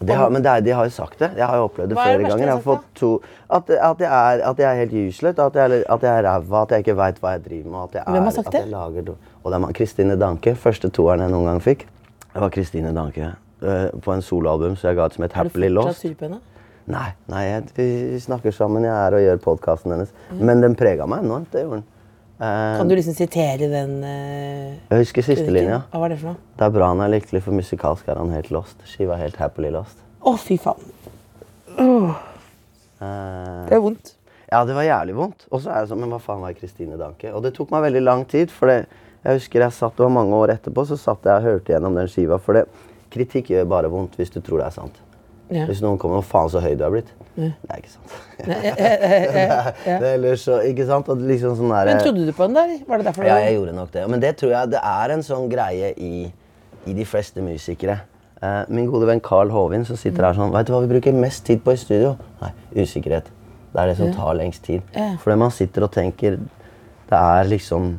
De har, men det er, de har jo sagt det. Jeg har jo opplevd det er det flere ganger. Jeg har fått to, at, at, jeg er, at jeg er helt useless, at jeg, er- at jeg er ræva, at jeg ikke veit hva jeg driver med. At jeg er, Hvem har sagt det? Lager, og det er Kristine Danke. Første toeren jeg noen gang fikk. Det var Kristine Danke Uh, på en soloalbum som jeg ga ut som het Er du Happily fortsatt Lost. sur på henne? Nei, nei jeg, vi snakker sammen, jeg er og gjør podkasten hennes. Men den prega meg enormt. det gjorde den. Eh, Kan du liksom sitere den Uh, jeg husker siste linja. Hva var det for noe? Det er bra han er lykkelig, for musikalsk er han helt lost. Skiva er helt happily lost. Å, fy faen. Eh, Det er vondt. Ja, det var jævlig vondt. Og så er det sånn, men hva faen var Kristine Danke? Og det tok meg veldig lang tid, for det, jeg husker jeg satt, det var mange år etterpå, så satt jeg og hørte gjennom den skiva, for det, kritikk gjør bare vondt hvis du tror det er sant. Ja. Hvis noen kommer, og faen så høy du er blitt? Det er ikke sant. det er, det er ellers så, ikke sant? Liksom sånn der, Men trodde du på den der? Var det derfor ja, jeg gjorde nok det. Men det tror jeg det er en sånn greie i, i de fleste musikere. Eh, min gode venn Carl Hovin som sitter her sånn Vet du hva vi bruker mest tid på i studio? Nei, usikkerhet. Det er det som tar lengst tid. Ja. Fordi man sitter og tenker Det er liksom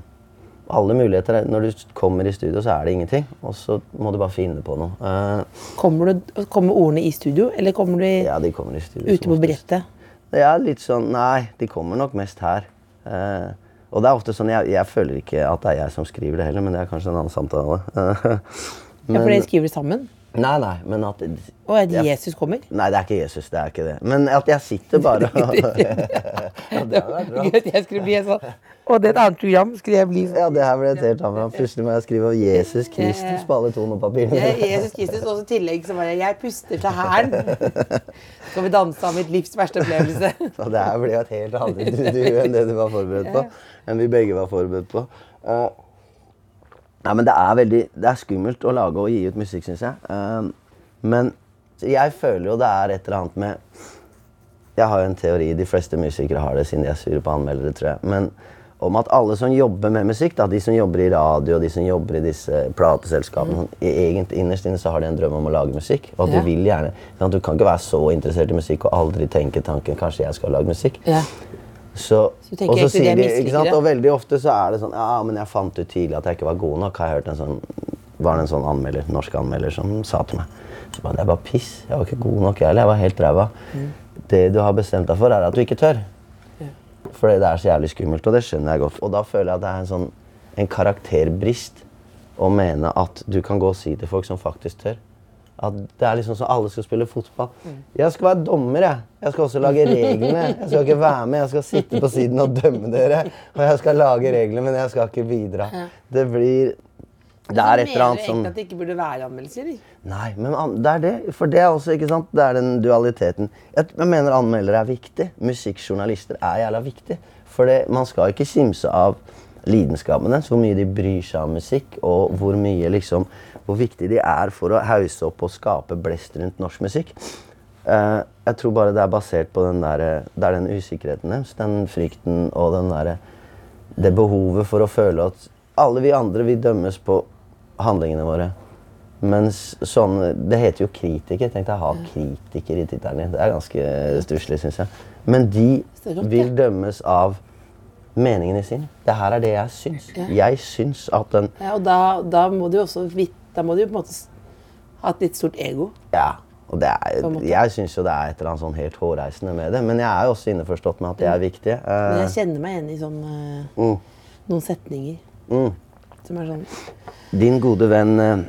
alle muligheter. Når du kommer i studio, så er det ingenting. Og så må du bare finne på noe. Uh, Kommer, du, kommer ordene i studio, eller kommer de ja, de kommer i studio. ute på brettet? Det er litt sånn Nei, de kommer nok mest her. Uh, og det er ofte sånn jeg, jeg føler ikke at det er jeg som skriver det heller, men det er kanskje en annen samtale. Ja, for dere skriver sammen? Nei, nei, men at Og at jeg- Jesus kommer? Nei, det er ikke Jesus. Det er ikke det. Men at jeg sitter bare og ja, det bra. Jeg skulle bli sånn. Og det er et annet program skulle jeg bli sånn. Ja, det her ble et helt annet. Plutselig må jeg skrive om Jesus Kristus på alle tonepapirene. Er Jesus Kristus, og i tillegg så var jeg puster til hæren'. Skal vi danse av mitt livs verste opplevelse? Så det her ble jo et helt annet intervju enn det du var forberedt på. Enn vi begge var forberedt på. Eh, nei, men det er veldig Det er skummelt å lage og gi ut musikk, syns jeg. Eh, men jeg føler jo det er et eller annet med Jeg har jo en teori, de fleste musikere har det siden de er sure på anmeldere, tror jeg. Men om at alle som jobber med musikk, da, de som jobber i radio, de som jobber i disse plateselskapene, mm. i- egentlig innerst inne så har de en drøm om å lage musikk. Og at Ja. du vil gjerne. Du kan ikke være så interessert i musikk og aldri tenke tanken kanskje jeg skal lage musikk. Ja. Så, Så og så sier er de, ikke sant? Og veldig ofte så er det sånn Ja, men jeg fant ut tidlig at jeg ikke var god nok. Har jeg hørt en sånn Var det en sånn anmelder, norsk anmelder som sa til meg så bare, Det er bare piss. Jeg var ikke god nok, jeg heller. Jeg var helt ræva. Mm. Det du har bestemt deg for, er at du ikke tør. Fordi det er så jævlig skummelt, og det skjønner jeg godt. Og da føler jeg at det er en sånn en karakterbrist å mene at du kan gå og si til folk som faktisk tør. At det er liksom så alle skal spille fotball. Jeg skal være dommer, jeg. Jeg skal også lage reglene. Jeg skal ikke være med, jeg skal sitte på siden og dømme dere. Og jeg skal lage reglene, men jeg skal ikke bidra. Det blir Det er et eller Mener annet du som egentlig at det ikke burde være anmeldelser? Nei, men det er det. For det er også, ikke sant, det er den dualiteten. Jeg, mener anmeldere er viktig. Musikkjournalister er jævla viktig. For det, man skal ikke kimse av lidenskapen deres, hvor mye de bryr seg om musikk, og hvor mye liksom Hvor viktig de er for å hause opp og skape blest rundt norsk musikk. Uh, jeg tror bare det er basert på den der, det er den usikkerheten deres, den frykten og den der, det behovet for å føle at alle vi andre vil dømmes på handlingene våre. Mens sånn Det heter jo kritiker. Tenk deg å ha kritiker i tittelen din. Det er ganske stusslig, syns jeg. Men de vil dømmes av meningene sine. Det her er det jeg syns. Jeg syns at den Ja, og da, da må du jo også vit- Da må du på en måte ha et litt stort ego. Ja. Og det er, jeg syns jo det er et eller annet sånn helt hårreisende med det. Men jeg er jo også innforstått med at det er viktig. Men Eh, jeg kjenner meg igjen i sånn eh, mm, noen setninger mm. som er sånn Din gode venn eh,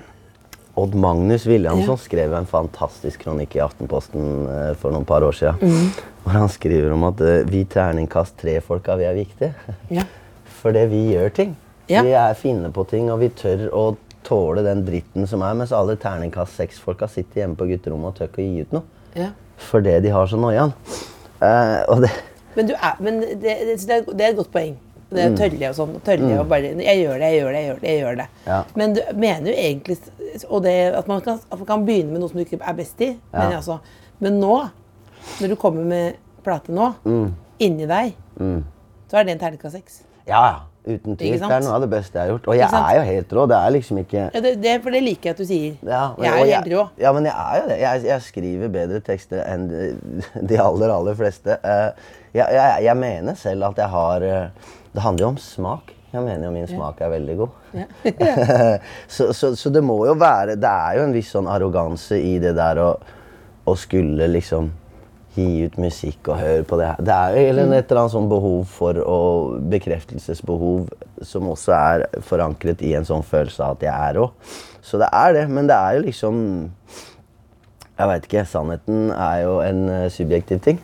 Odd Magnus Williamson Ja. skrev en fantastisk kronikk i Aftenposten for noen par år siden. Mm. Hvor han skriver om at vi terningkast tre-folka, vi er viktige. Ja. Fordi vi gjør ting. Ja. Vi er fine på ting, og vi tør å tåle den dritten som er. Mens alle terningkast seks-folka sitter hjemme på gutterommet og tør ikke å gi ut noe. ja. Fordi de har så noiaen. Uh, Men, du er, men det, det, det, er, et godt poeng. Det er tørrlig og sånn. Tørre og bare Jeg gjør det, jeg gjør det, jeg gjør det. jeg gjør det. Ja. Men du mener jo egentlig Og det at man kan, at man kan begynne med noe som du ikke er best i. Men, altså, men nå, når du kommer med plate nå, inni deg, så er det en terningkast seks. Ja, ja. Uten tvil. Det er noe av det beste jeg har gjort. Og jeg er jo helt rå. Det er liksom ikke Ja, det, det, for det liker jeg at du sier. Ja, og- jeg er jo helt rå. Ja, men jeg er jo det. Jeg, jeg skriver bedre tekster enn de, de aller, aller fleste. Eh, jeg, jeg, jeg mener selv at jeg har eh, Det handler jo om smak. Jeg mener jo min smak er veldig god. så, så, så det må jo være Det er jo en viss sånn arroganse i det der å, å skulle liksom gi ut musikk og høre på det her. Det er jo eller et eller annet sånn behov for å Bekreftelsesbehov som også er forankret i en sånn følelse av at jeg er òg. Så det er det, men det er jo liksom Jeg veit ikke. Sannheten er jo en eh, subjektiv ting.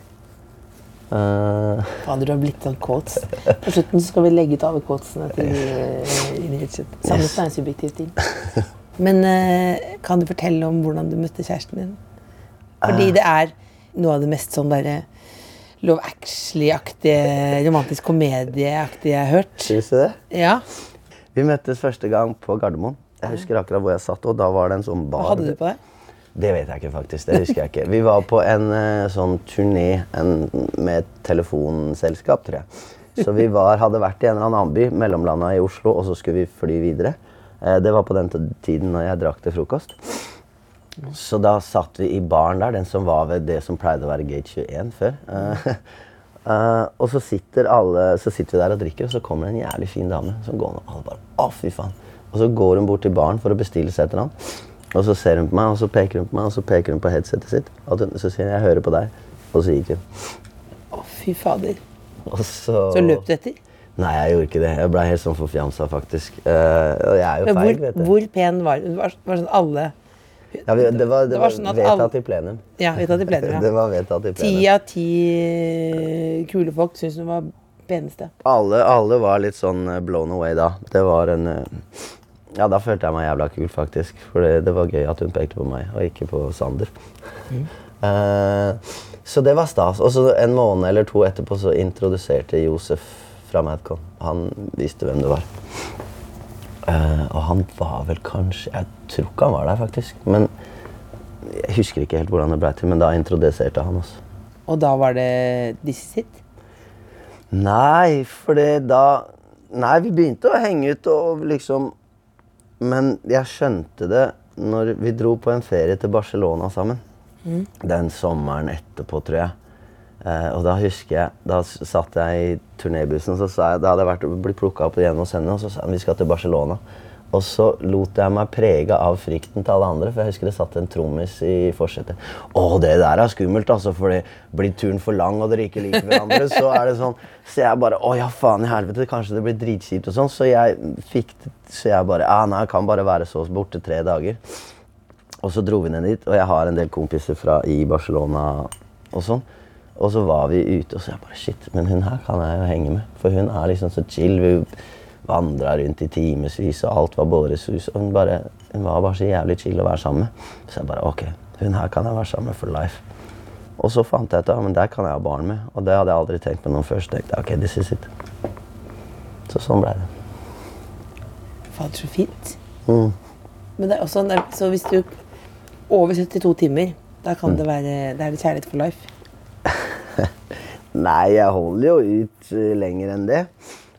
Uh... Fader, du har blitt sånn quotes. På slutten skal vi legge ut alle quotesene til uh, Ingrid. Sannheten er en subjektiv ting. Men uh, kan du fortelle om hvordan du møtte kjæresten din? Fordi det er noe av det mest sånn derre Love Actually-aktige, romantisk komedieaktige jeg har hørt. Syns du det? Ja. Vi møttes første gang på Gardermoen. Jeg husker akkurat hvor jeg satt, og da var det en sånn bar. Hva hadde du på deg? Det vet jeg ikke, faktisk. Det husker jeg ikke. Vi var på en eh, sånn turné en, med et telefonselskap, tror jeg. Så vi var, hadde vært i en eller annen by, mellomlanda i Oslo, og så skulle vi fly videre. Eh, det var på den tiden når jeg drakk til frokost. Så da satt vi i baren der, den som var ved det som pleide å være Gate 21 før. Uh, uh, og så sitter, alle, så sitter vi der og drikker, og så kommer det en jævlig fin dame som går med alle bare, å fy faen. Og så går hun bort til baren for å bestille seg et eller annet. Og så ser hun på meg, og så peker hun på meg, og så peker hun på headsetet sitt. Og så sier hun 'jeg hører på deg', og så gikk hun. Å, fy fader. Og så Så løp du etter? Nei, jeg gjorde ikke det. Jeg blei helt sånn forfjamsa, faktisk. Uh, og jeg er jo feil, hvor, vet du. hvor pen var hun? Var, var sånn alle Ja, det var, det det var, var sånn vedtatt i plenum. Ja, vedtatt i plenum, ja. det var vedtatt i plenum. Ti av ti kule folk syntes hun var peneste. Alle, alle var litt sånn eh, blown away da. Det var en eh, Ja, da følte jeg meg jævla kul, faktisk. For det, det var gøy at hun pekte på meg, og ikke på Sander. Eh, så det var stas. Og så en måned eller to etterpå så introduserte Josef fra Madcon. Han visste hvem det var. Eh, og han var vel kanskje Jeg tror ikke han var der, faktisk. Men jeg husker ikke helt hvordan det ble til, men da introduserte han oss. Og da var det This sitt? It? Nei, for da Nei, vi begynte å henge ut og liksom Men jeg skjønte det når vi dro på en ferie til Barcelona sammen. Den sommeren etterpå, tror jeg. Eh, og da husker jeg Da satt jeg i turnébussen, så sa jeg Da hadde jeg vært, blitt plukka opp igjen hos henne, og så sa hun vi skal til Barcelona. Og så lot jeg meg prege av frykten til alle andre, for jeg husker det satt en trommis i forsetet. Å, det der er skummelt, altså, for blir turen for lang og dere ikke liker hverandre, så er det sånn Så jeg bare Å ja, faen i helvete, kanskje det blir dritkjipt og sånn. Så jeg fikk Så jeg bare Ja, nei, jeg kan bare være så borte tre dager. Og så dro vi ned dit, og jeg har en del kompiser fra i Barcelona og sånn. Og så var vi ute, og så jeg bare Shit, men hun her kan jeg jo henge med. For hun er liksom så chill. Vi vandra rundt i timevis, og alt var båresus. Og hun, bare, hun var bare så jævlig chill å være sammen med. Så jeg bare OK, hun her kan jeg være sammen med for life. Og så fant jeg ut at ja, men der kan jeg ha barn med. Og det hadde jeg aldri tenkt på noen før. Så tenkte jeg OK, this is it. Så sånn ble det. Fader, så fint. Mm. Men det er også, er- så hvis du over 72 timer, da kan det være det er kjærlighet for life. Nei, jeg holder jo ut eh, lenger enn det.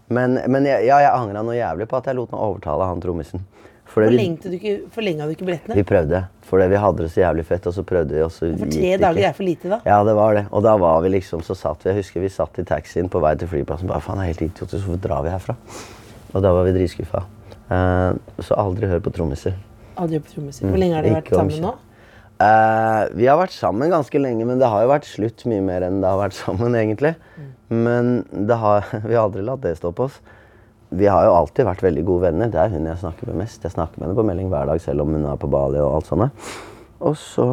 Men, men jeg, ja, jeg angra noe jævlig på at jeg lot meg overtale han trommisen. Forlengte du ikke, forlenga du ikke billettene? vi prøvde. Fordi vi hadde det så jævlig fett, og så prøvde vi, også, For tre dager er for lite, da. Ja, det var det. Og da var vi liksom, så satt vi, jeg husker vi satt i taxien på vei til flyplassen. bare, faen, er helt idiotisk, hvorfor drar vi herfra? Og da var vi dritskuffa. Uh, så aldri hør på trommiser. Aldri hør på trommiser. Hvor lenge har dere vært sammen nå? Eh, vi har vært sammen ganske lenge, men det har jo vært slutt mye mer enn det har vært sammen, egentlig. Men det har, vi har aldri latt det stoppe oss. Vi har jo alltid vært veldig gode venner. Det er hun jeg snakker med mest. Jeg snakker med henne på melding hver dag, selv om hun er på Bali og alt sånt. Og så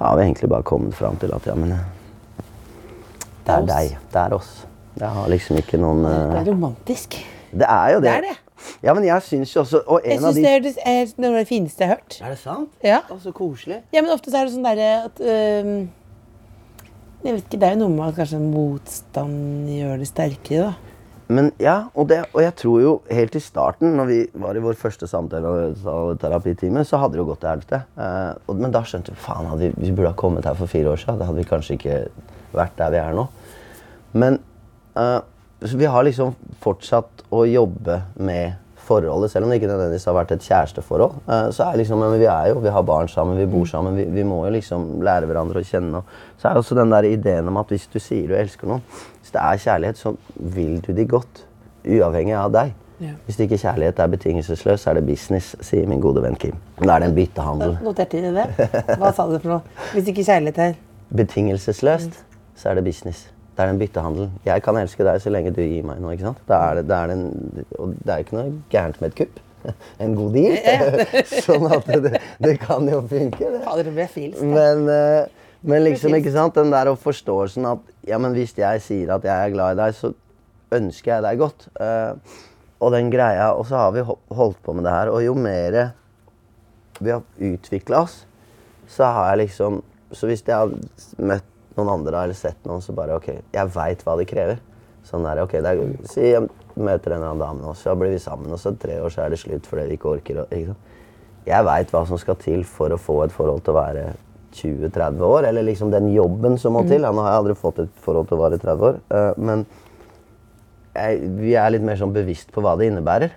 har vi egentlig bare kommet fram til at ja, men eh, det er deg. Det er oss. Jeg har liksom ikke noen Det eh, er romantisk. Det er jo det. Det er det. Ja, men jeg syns jo også Og Jeg en av syns de det er noe av det fineste jeg har hørt. Er det sant? Ja. Og så koselig. ja, men ofte så er det sånn derre at øhm, Jeg vet ikke, Det er jo noe med at kanskje motstand gjør det sterkere, da. Men ja, og, det, og jeg tror jo helt i starten, når vi var i vår første samtaleterapitime, så hadde det jo gått til helvete. Eh, men da skjønte vi faen, vi, vi burde ha kommet her for fire år siden. Da hadde vi kanskje ikke vært der vi er nå. Men eh, vi har liksom fortsatt å jobbe med forholdet, selv om det ikke nødvendigvis har vært et kjæresteforhold. Eh, så er liksom, men vi er jo, vi har barn sammen, vi bor sammen, vi, vi må jo liksom lære hverandre å kjenne. Så er også den der ideen om at hvis du sier du elsker noen, hvis det er kjærlighet, så vil du de godt, uavhengig av deg. Ja. Hvis ikke kjærlighet er betingelsesløs, så er det business, sier min gode venn Kim. Da er det en byttehandel. Noterte dere det? Hva sa du for noe? Hvis ikke kjærlighet er Betingelsesløst, så er det business. Det er en byttehandel. Jeg kan elske deg så lenge du gir meg noe. ikke sant? Da er det, det er det, en, og det er jo ikke noe gærent med et kupp. En god deal. sånn at det, det kan jo funke. det. Men, eh, men liksom, ikke sant, den der forståelsen at ja, men hvis jeg sier at jeg er glad i deg, så ønsker jeg deg godt. Eh, og den greia, og så har vi holdt på med det her, og jo mer vi har utvikla oss, så har jeg liksom Så hvis jeg har møtt noen andre har sett noen, så bare OK, jeg veit hva det krever. Sånn der, ok, det er, Si jeg møter en eller annen dame nå, så blir vi sammen, og så tre år så er det slutt fordi vi ikke orker. Ikke? Jeg veit hva som skal til for å få et forhold til å være 20-30 år. Eller liksom den jobben som må til. Ja, nå har jeg aldri fått et forhold til å vare 30 år. eh, men jeg, vi er litt mer sånn bevisst på hva det innebærer.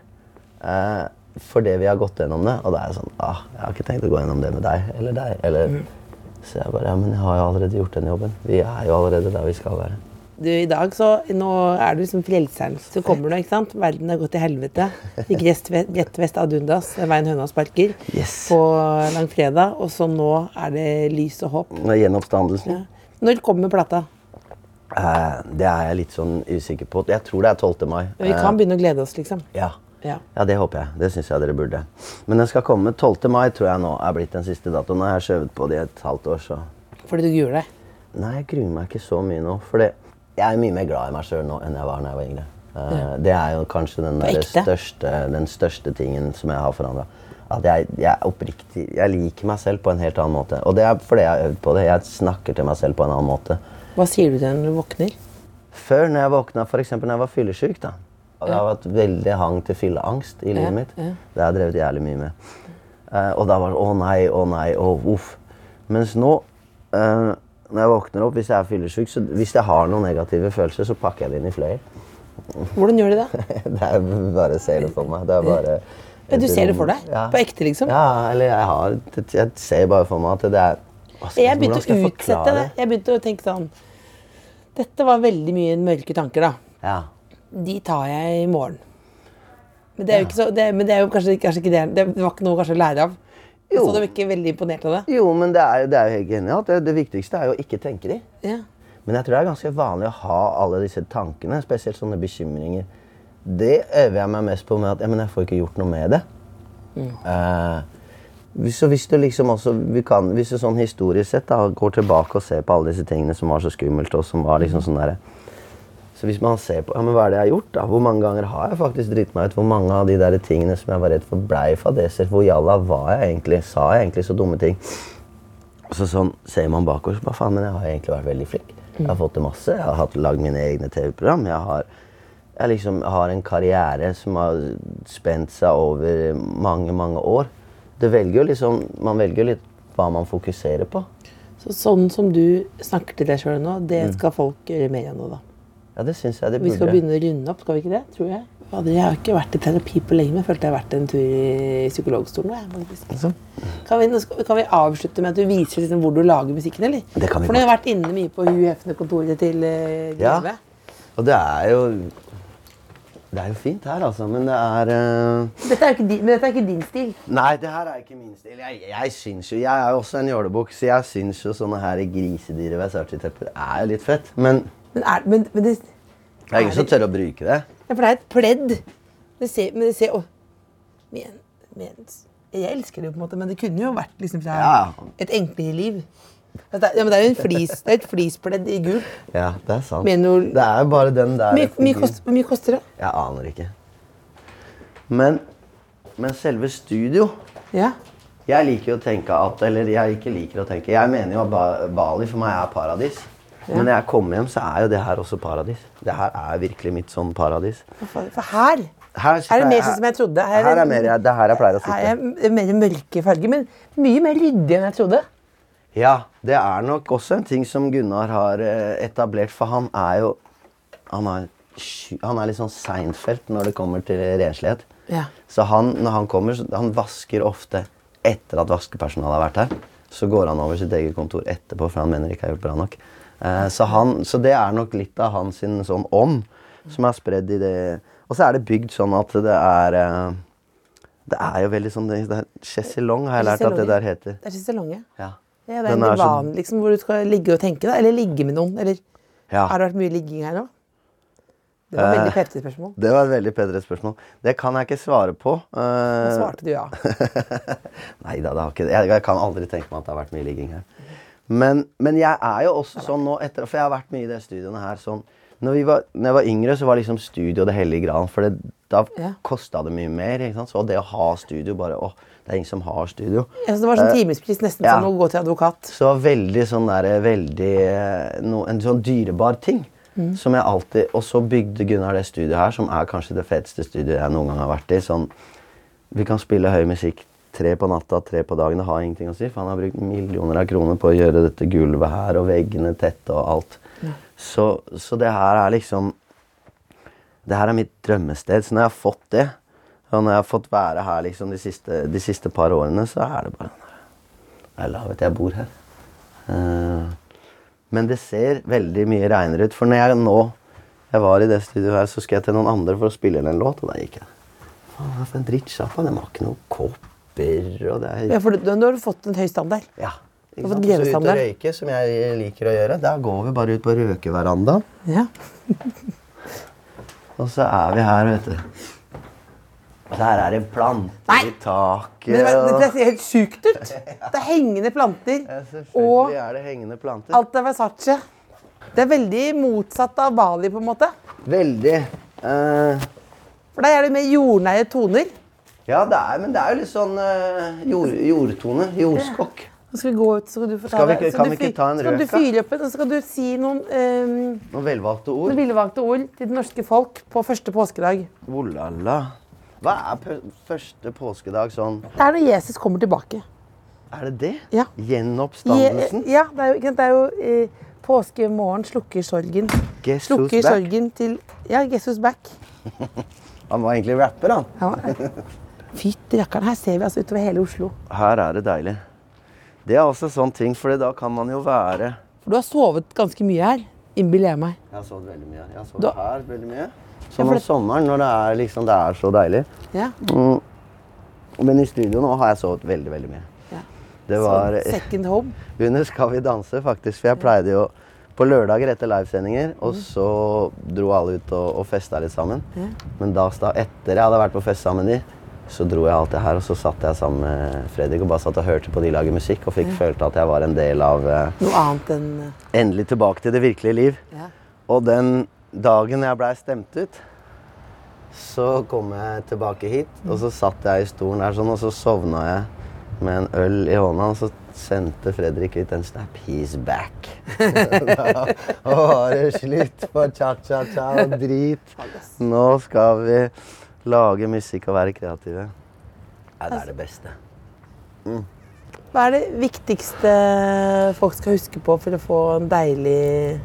Uh, fordi vi har gått gjennom det. Og da er jeg sånn ah, Jeg har ikke tenkt å gå gjennom det med deg eller deg. Eller, Så jeg bare Ja, men jeg har jo allerede gjort den jobben. Vi er jo allerede der vi skal være. Du, I dag så, nå er du liksom frelseren Så kommer du, ikke sant? Verden har gått til helvete. Gikk rett vest av Dundas, veien høna sparker, Yes. på langfredag. Og så nå er det lys og håp. Gjenoppstandelsen. Ja. Når kommer plata? Eh, det er jeg litt sånn usikker på. Jeg tror det er 12. mai. Vi kan begynne å glede oss, liksom. Eh, ja. Ja. ja, det håper jeg. Det syns jeg dere burde. Men den skal komme 12. mai, tror jeg nå er blitt den siste datoen. Nå har jeg skjøvet på det i et halvt år, så Fordi du gruer deg. Nei, jeg gruer meg ikke så mye nå. For jeg er mye mer glad i meg sjøl nå enn jeg var da jeg var yngre. Eh, Ja. Det er jo kanskje den, største, den største tingen som jeg har forandra. At jeg, jeg oppriktig Jeg liker meg selv på en helt annen måte. Og det er fordi jeg har øvd på det. Jeg snakker til meg selv på en annen måte. Hva sier du til deg når du våkner? Før, når jeg våkna, f.eks. når jeg var fyllesyk, da. Jeg har vært veldig hang til fylleangst i livet mitt. Det har jeg drevet jævlig mye med. Uh, og da var det å nei, å nei, å uff. Mens nå, uh, når jeg våkner opp, hvis jeg er fyllesyk, så hvis jeg har noen negative følelser, så pakker jeg det inn i fløyel. Hvordan gjør du det? det er bare ser det for meg. Det er bare Ja, du ser det for deg? Ja. På ekte, liksom? Ja, eller jeg har Jeg ser bare for meg at det er skal- Jeg begynte å utsette det. Jeg begynte å tenke sånn Dette var veldig mye mørke tanker, da. Ja. De tar jeg i morgen. Men det er jo, ikke så, det, men det er jo kanskje, kanskje ikke det. Det var ikke noe kanskje å lære av. Jo. så du var ikke veldig imponert av det. Jo, men det er, det er jo helt genialt. det, det viktigste er jo å ikke tenke de. Ja. Men jeg tror det er ganske vanlig å ha alle disse tankene, spesielt sånne bekymringer. Det øver jeg meg mest på med at ja, men jeg får ikke gjort noe med det. Mm. Uh, så hvis du liksom også, vi kan, hvis du sånn historisk sett da, går tilbake og ser på alle disse tingene som var så skummelt, og som var liksom sånn derre Så hvis man ser på ja, men hva er det jeg har gjort, da? hvor mange ganger har jeg faktisk dritt meg ut? Hvor mange av de der tingene som jeg var redd for, blei fadeser? Hvor jalla var jeg egentlig? Sa jeg egentlig så dumme ting? Så sånn ser man bakover, så bare faen, men jeg har egentlig vært veldig flink. Jeg har fått til masse. Jeg har hatt lagd mine egne TV-program. Jeg har, jeg liksom har en karriere som har spent seg over mange, mange år. Det velger liksom, man velger litt hva man fokuserer på. Så sånn som du snakker til deg sjøl nå, det Mm. skal folk gjøre mer av nå, da. Ja, det syns jeg det Vi skal begynne å runde opp, skal vi ikke det? Tror jeg. Jeg har ikke vært i terapi på lenge, men jeg følte jeg har vært en tur i psykologstolen. Altså, Kan, vi, kan vi avslutte med at du viser liksom hvor du lager musikken, eller? Det kan vi For nå har jeg vært inne mye på Hu Hefne-kontoret til uh, Ja. Og det er jo Det er jo fint her, altså, men det er uh... Dette er ikke din, men dette er ikke din stil. Nei, det her er ikke min stil. Jeg, jeg syns jo, jeg er jo også en jålebukk, så jeg syns jo sånne her grisedyre Versace-tepper er jo litt fett. Men Men, er, men, men det, det er ingen som tør å bruke det. ja, for det er et pledd. Det ser, men det ser å, men, men, Jeg elsker det jo, på en måte, men det kunne jo vært liksom fra Ja. et enklere liv. Er, ja, men det er jo en flis, det er et flispledd i gul. Ja, det er sant. Noe- Det er jo bare den der Mye, mye kost, hvor mye koster det? Jeg aner ikke. Men, men selve studio Ja. Jeg liker jo å tenke at Eller jeg ikke liker å tenke Jeg mener jo at Bali for meg er paradis. Men når jeg kommer hjem, så er jo det her også paradis. Det her er virkelig mitt sånn paradis. For, her Her er det mer sånn som jeg trodde. Her, er mer, det er her jeg pleier å her er mer mørke farger, men mye mer ryddig enn jeg trodde. Ja, det er nok også en ting som Gunnar har eh, etablert, for han er jo Han er, han er litt sånn Seinfeld når det kommer til renslighet. Ja. Så han, når han kommer, så- han vasker ofte etter at vaskepersonalet har vært her. Så går han over sitt eget kontor etterpå, for han mener ikke har gjort bra nok. Eh, så, han, så det er nok litt av hans sin sånn ånd som er spredd i det. Og så er det bygd sånn at det er eh, Det er jo veldig sånn det, er Chaiselong har jeg lært at det der heter. Det er sesonge. Ja. Ja, det er en divan liksom, hvor du skal ligge og tenke, da. Eller ligge med noen. Eller Ja. har det vært mye ligging her nå? Det var Eh. Det et veldig P3 spørsmål. Det kan jeg ikke svare på. Eh, svarte du ja. Nei da, det har ikke det. Jeg, jeg kan aldri tenke meg at det har vært mye ligging her. Men, men jeg er jo også sånn nå etter For jeg har vært mye i de studioene her sånn når, vi var, når jeg var yngre, så var liksom studio det hellige gran. For det, da Ja. kosta det mye mer. Så det å ha studio bare Å, det er ingen som har studio. Ja, så det var sånn timespris, nesten ja. som å gå til advokat. Så veldig sånn der, veldig eh, no, En sånn dyrebar ting. Som jeg alltid Og så bygde Gunnar det studioet her, som er kanskje det feteste studioet jeg noen gang har vært i. Sånn Vi kan spille høy musikk tre på natta, tre på dagen. Det har ingenting å si, for han har brukt millioner av kroner på å gjøre dette gulvet her og veggene tette og alt. Så, så det her er liksom Det her er mitt drømmested. Så når jeg har fått det, og når jeg har fått være her liksom de siste, de siste par årene, så er det bare Jeg la vet jeg bor her. Uh, men det ser veldig mye reinere ut. For når jeg nå jeg var i det studioet her, så skulle jeg til noen andre for å spille en låt, og da gikk jeg. Faen, for en drittsjappa. Den har ikke noen kopper, og det er Ja, for da har du fått en høy standard. ja. Du har fått sant? Så ut og røyke, som jeg liker å gjøre. Da går vi bare ut på røkeverandaen, Ja. og så er vi her, vet du. Og der er det planter Nei! i taket. Men det, det ser helt sjukt ut. Det er hengende planter. Ja, selvfølgelig er det hengende planter. alt er Versace. Det er veldig motsatt av Bali, på en måte. Veldig. Uh... For der er det mer jordnære toner. Ja, det er, men det er jo litt sånn uh, jord, jordtone. Jordskokk. Nå skal vi gå ut, så skal du få ta vi det. kan vi ikke ta en Så skal du fyre opp og så skal du si noen, um, Noen velvalgte ord. noen velvalgte ord til det norske folk på første påskedag. Oh la la. Hva er første påskedag sånn? Det er når Jesus kommer tilbake. Er det det? Ja. Gjenoppstandelsen? Ja, det er jo, det er jo eh, påskemorgen slukker sorgen. Jesus Slukker back? sorgen til Ja, who's back. Han var egentlig rapper, han. Ja. Fytti rakkeren, her ser vi altså utover hele Oslo. Her er det deilig. Det er også sånn ting, for da kan man jo være For du har sovet ganske mye her, innbiller jeg meg. Jeg har sovet veldig mye. Jeg har sovet Da- her veldig mye. Ja, Sånn om sommeren når det er, liksom, det er så deilig. Ja. Men i studio nå har jeg sovet veldig, veldig mye. ja. Det var Så, second home. under Skal vi danse, faktisk. For jeg pleide jo på lørdager etter livesendinger, og Mm. så dro alle ut og, og festa litt sammen. Men da, etter jeg hadde vært på fest sammen med de, så dro jeg alltid her, og så satt jeg sammen med Fredrik og bare satt og hørte på de lage musikk, og fikk følt at jeg var en del av eh, Noe annet enn eh, Endelig tilbake til det virkelige liv. ja. Og den dagen jeg blei stemt ut, så kom jeg tilbake hit, og så satt jeg i stolen der sånn, og så sovna jeg med en øl i hånda, og så sendte Fredrik ut en snap. He's back. da var det slutt på cha-cha-cha og drit. Nå skal vi lage musikk og være kreative. Nei, det er det beste. Hva er det viktigste folk skal huske på for å få en deilig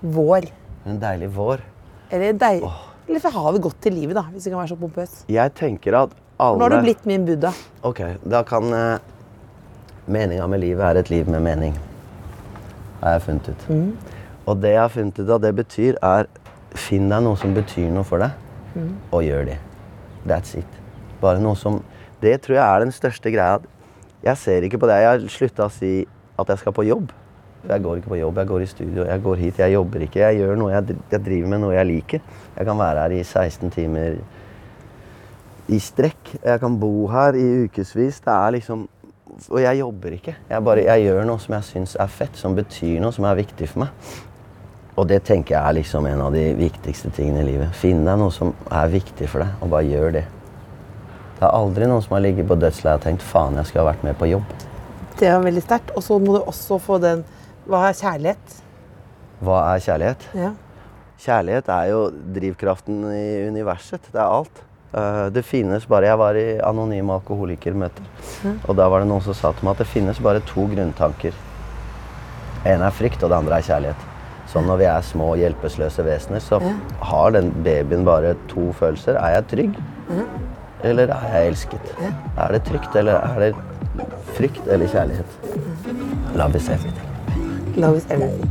vår? En deilig vår. Eller, deil... Eller for å ha det godt i livet, da, hvis vi kan være så pompøs. Jeg tenker at alle Nå har du blitt min Buddha. Ok, da kan eh, Meninga med livet er et liv med mening. Har jeg funnet ut. Og det jeg har funnet ut av det betyr, er Finn deg noe som betyr noe for deg, og gjør det. That's it. Bare noe som Det tror jeg er den største greia. Jeg ser ikke på det. Jeg har slutta å si at jeg skal på jobb. Jeg går ikke på jobb, jeg går i studio, jeg går hit. Jeg jobber ikke. Jeg gjør noe jeg driver med noe jeg liker. Jeg kan være her i 16 timer i strekk. Jeg kan bo her i ukevis. Det er liksom Og jeg jobber ikke. Jeg, bare, jeg gjør noe som jeg syns er fett, som betyr noe, som er viktig for meg. Og det tenker jeg er liksom en av de viktigste tingene i livet. Finn deg noe som er viktig for deg, og bare gjør det. Det er aldri noen som har ligget på dødsleiet og tenkt faen, jeg skulle ha vært med på jobb. Det var veldig sterkt. Og så må du også få den Hva er kjærlighet? Hva er kjærlighet? Ja. Kjærlighet er jo drivkraften i universet. Det er alt. Eh, Det finnes bare Jeg var i anonyme alkoholikermøter. Og da var det noen som sa til meg at det finnes bare to grunntanker. En er frykt, og det andre er kjærlighet. Så når vi er små hjelpeløse vesener, så har den babyen bare to følelser. Er jeg trygg? Eller er jeg elsket? Er det trygt, eller er det frykt eller kjærlighet? Love is everything. Love is everything.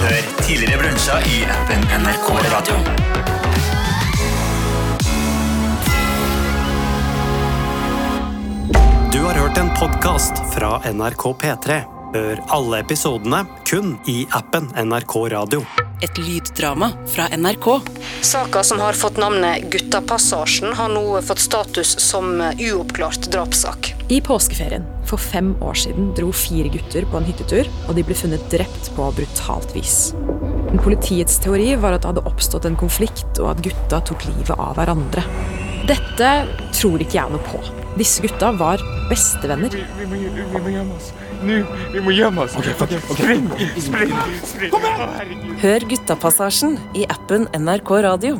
Hør tidligere brunsja i appen NRK Radio. Har hørt en podkast fra NRK P3. Hør alle episodene kun i appen NRK Radio. Et lyddrama fra NRK. Saka som har fått navnet Guttapassasjen, har nå fått status som uoppklart drapssak. I påskeferien for fem år siden dro fire gutter på en hyttetur, og de ble funnet drept på brutalt vis. Men Politiets teori var at det hadde oppstått en konflikt, og at gutta tok livet av hverandre. Dette tror ikke jeg noe på. Disse gutta var bestevenner. Vi må, vi må gjemme oss. Nå, vi må gjemme oss. Spring, spring, spring. Å, herregud. Hør Guttapassasjen i appen NRK Radio.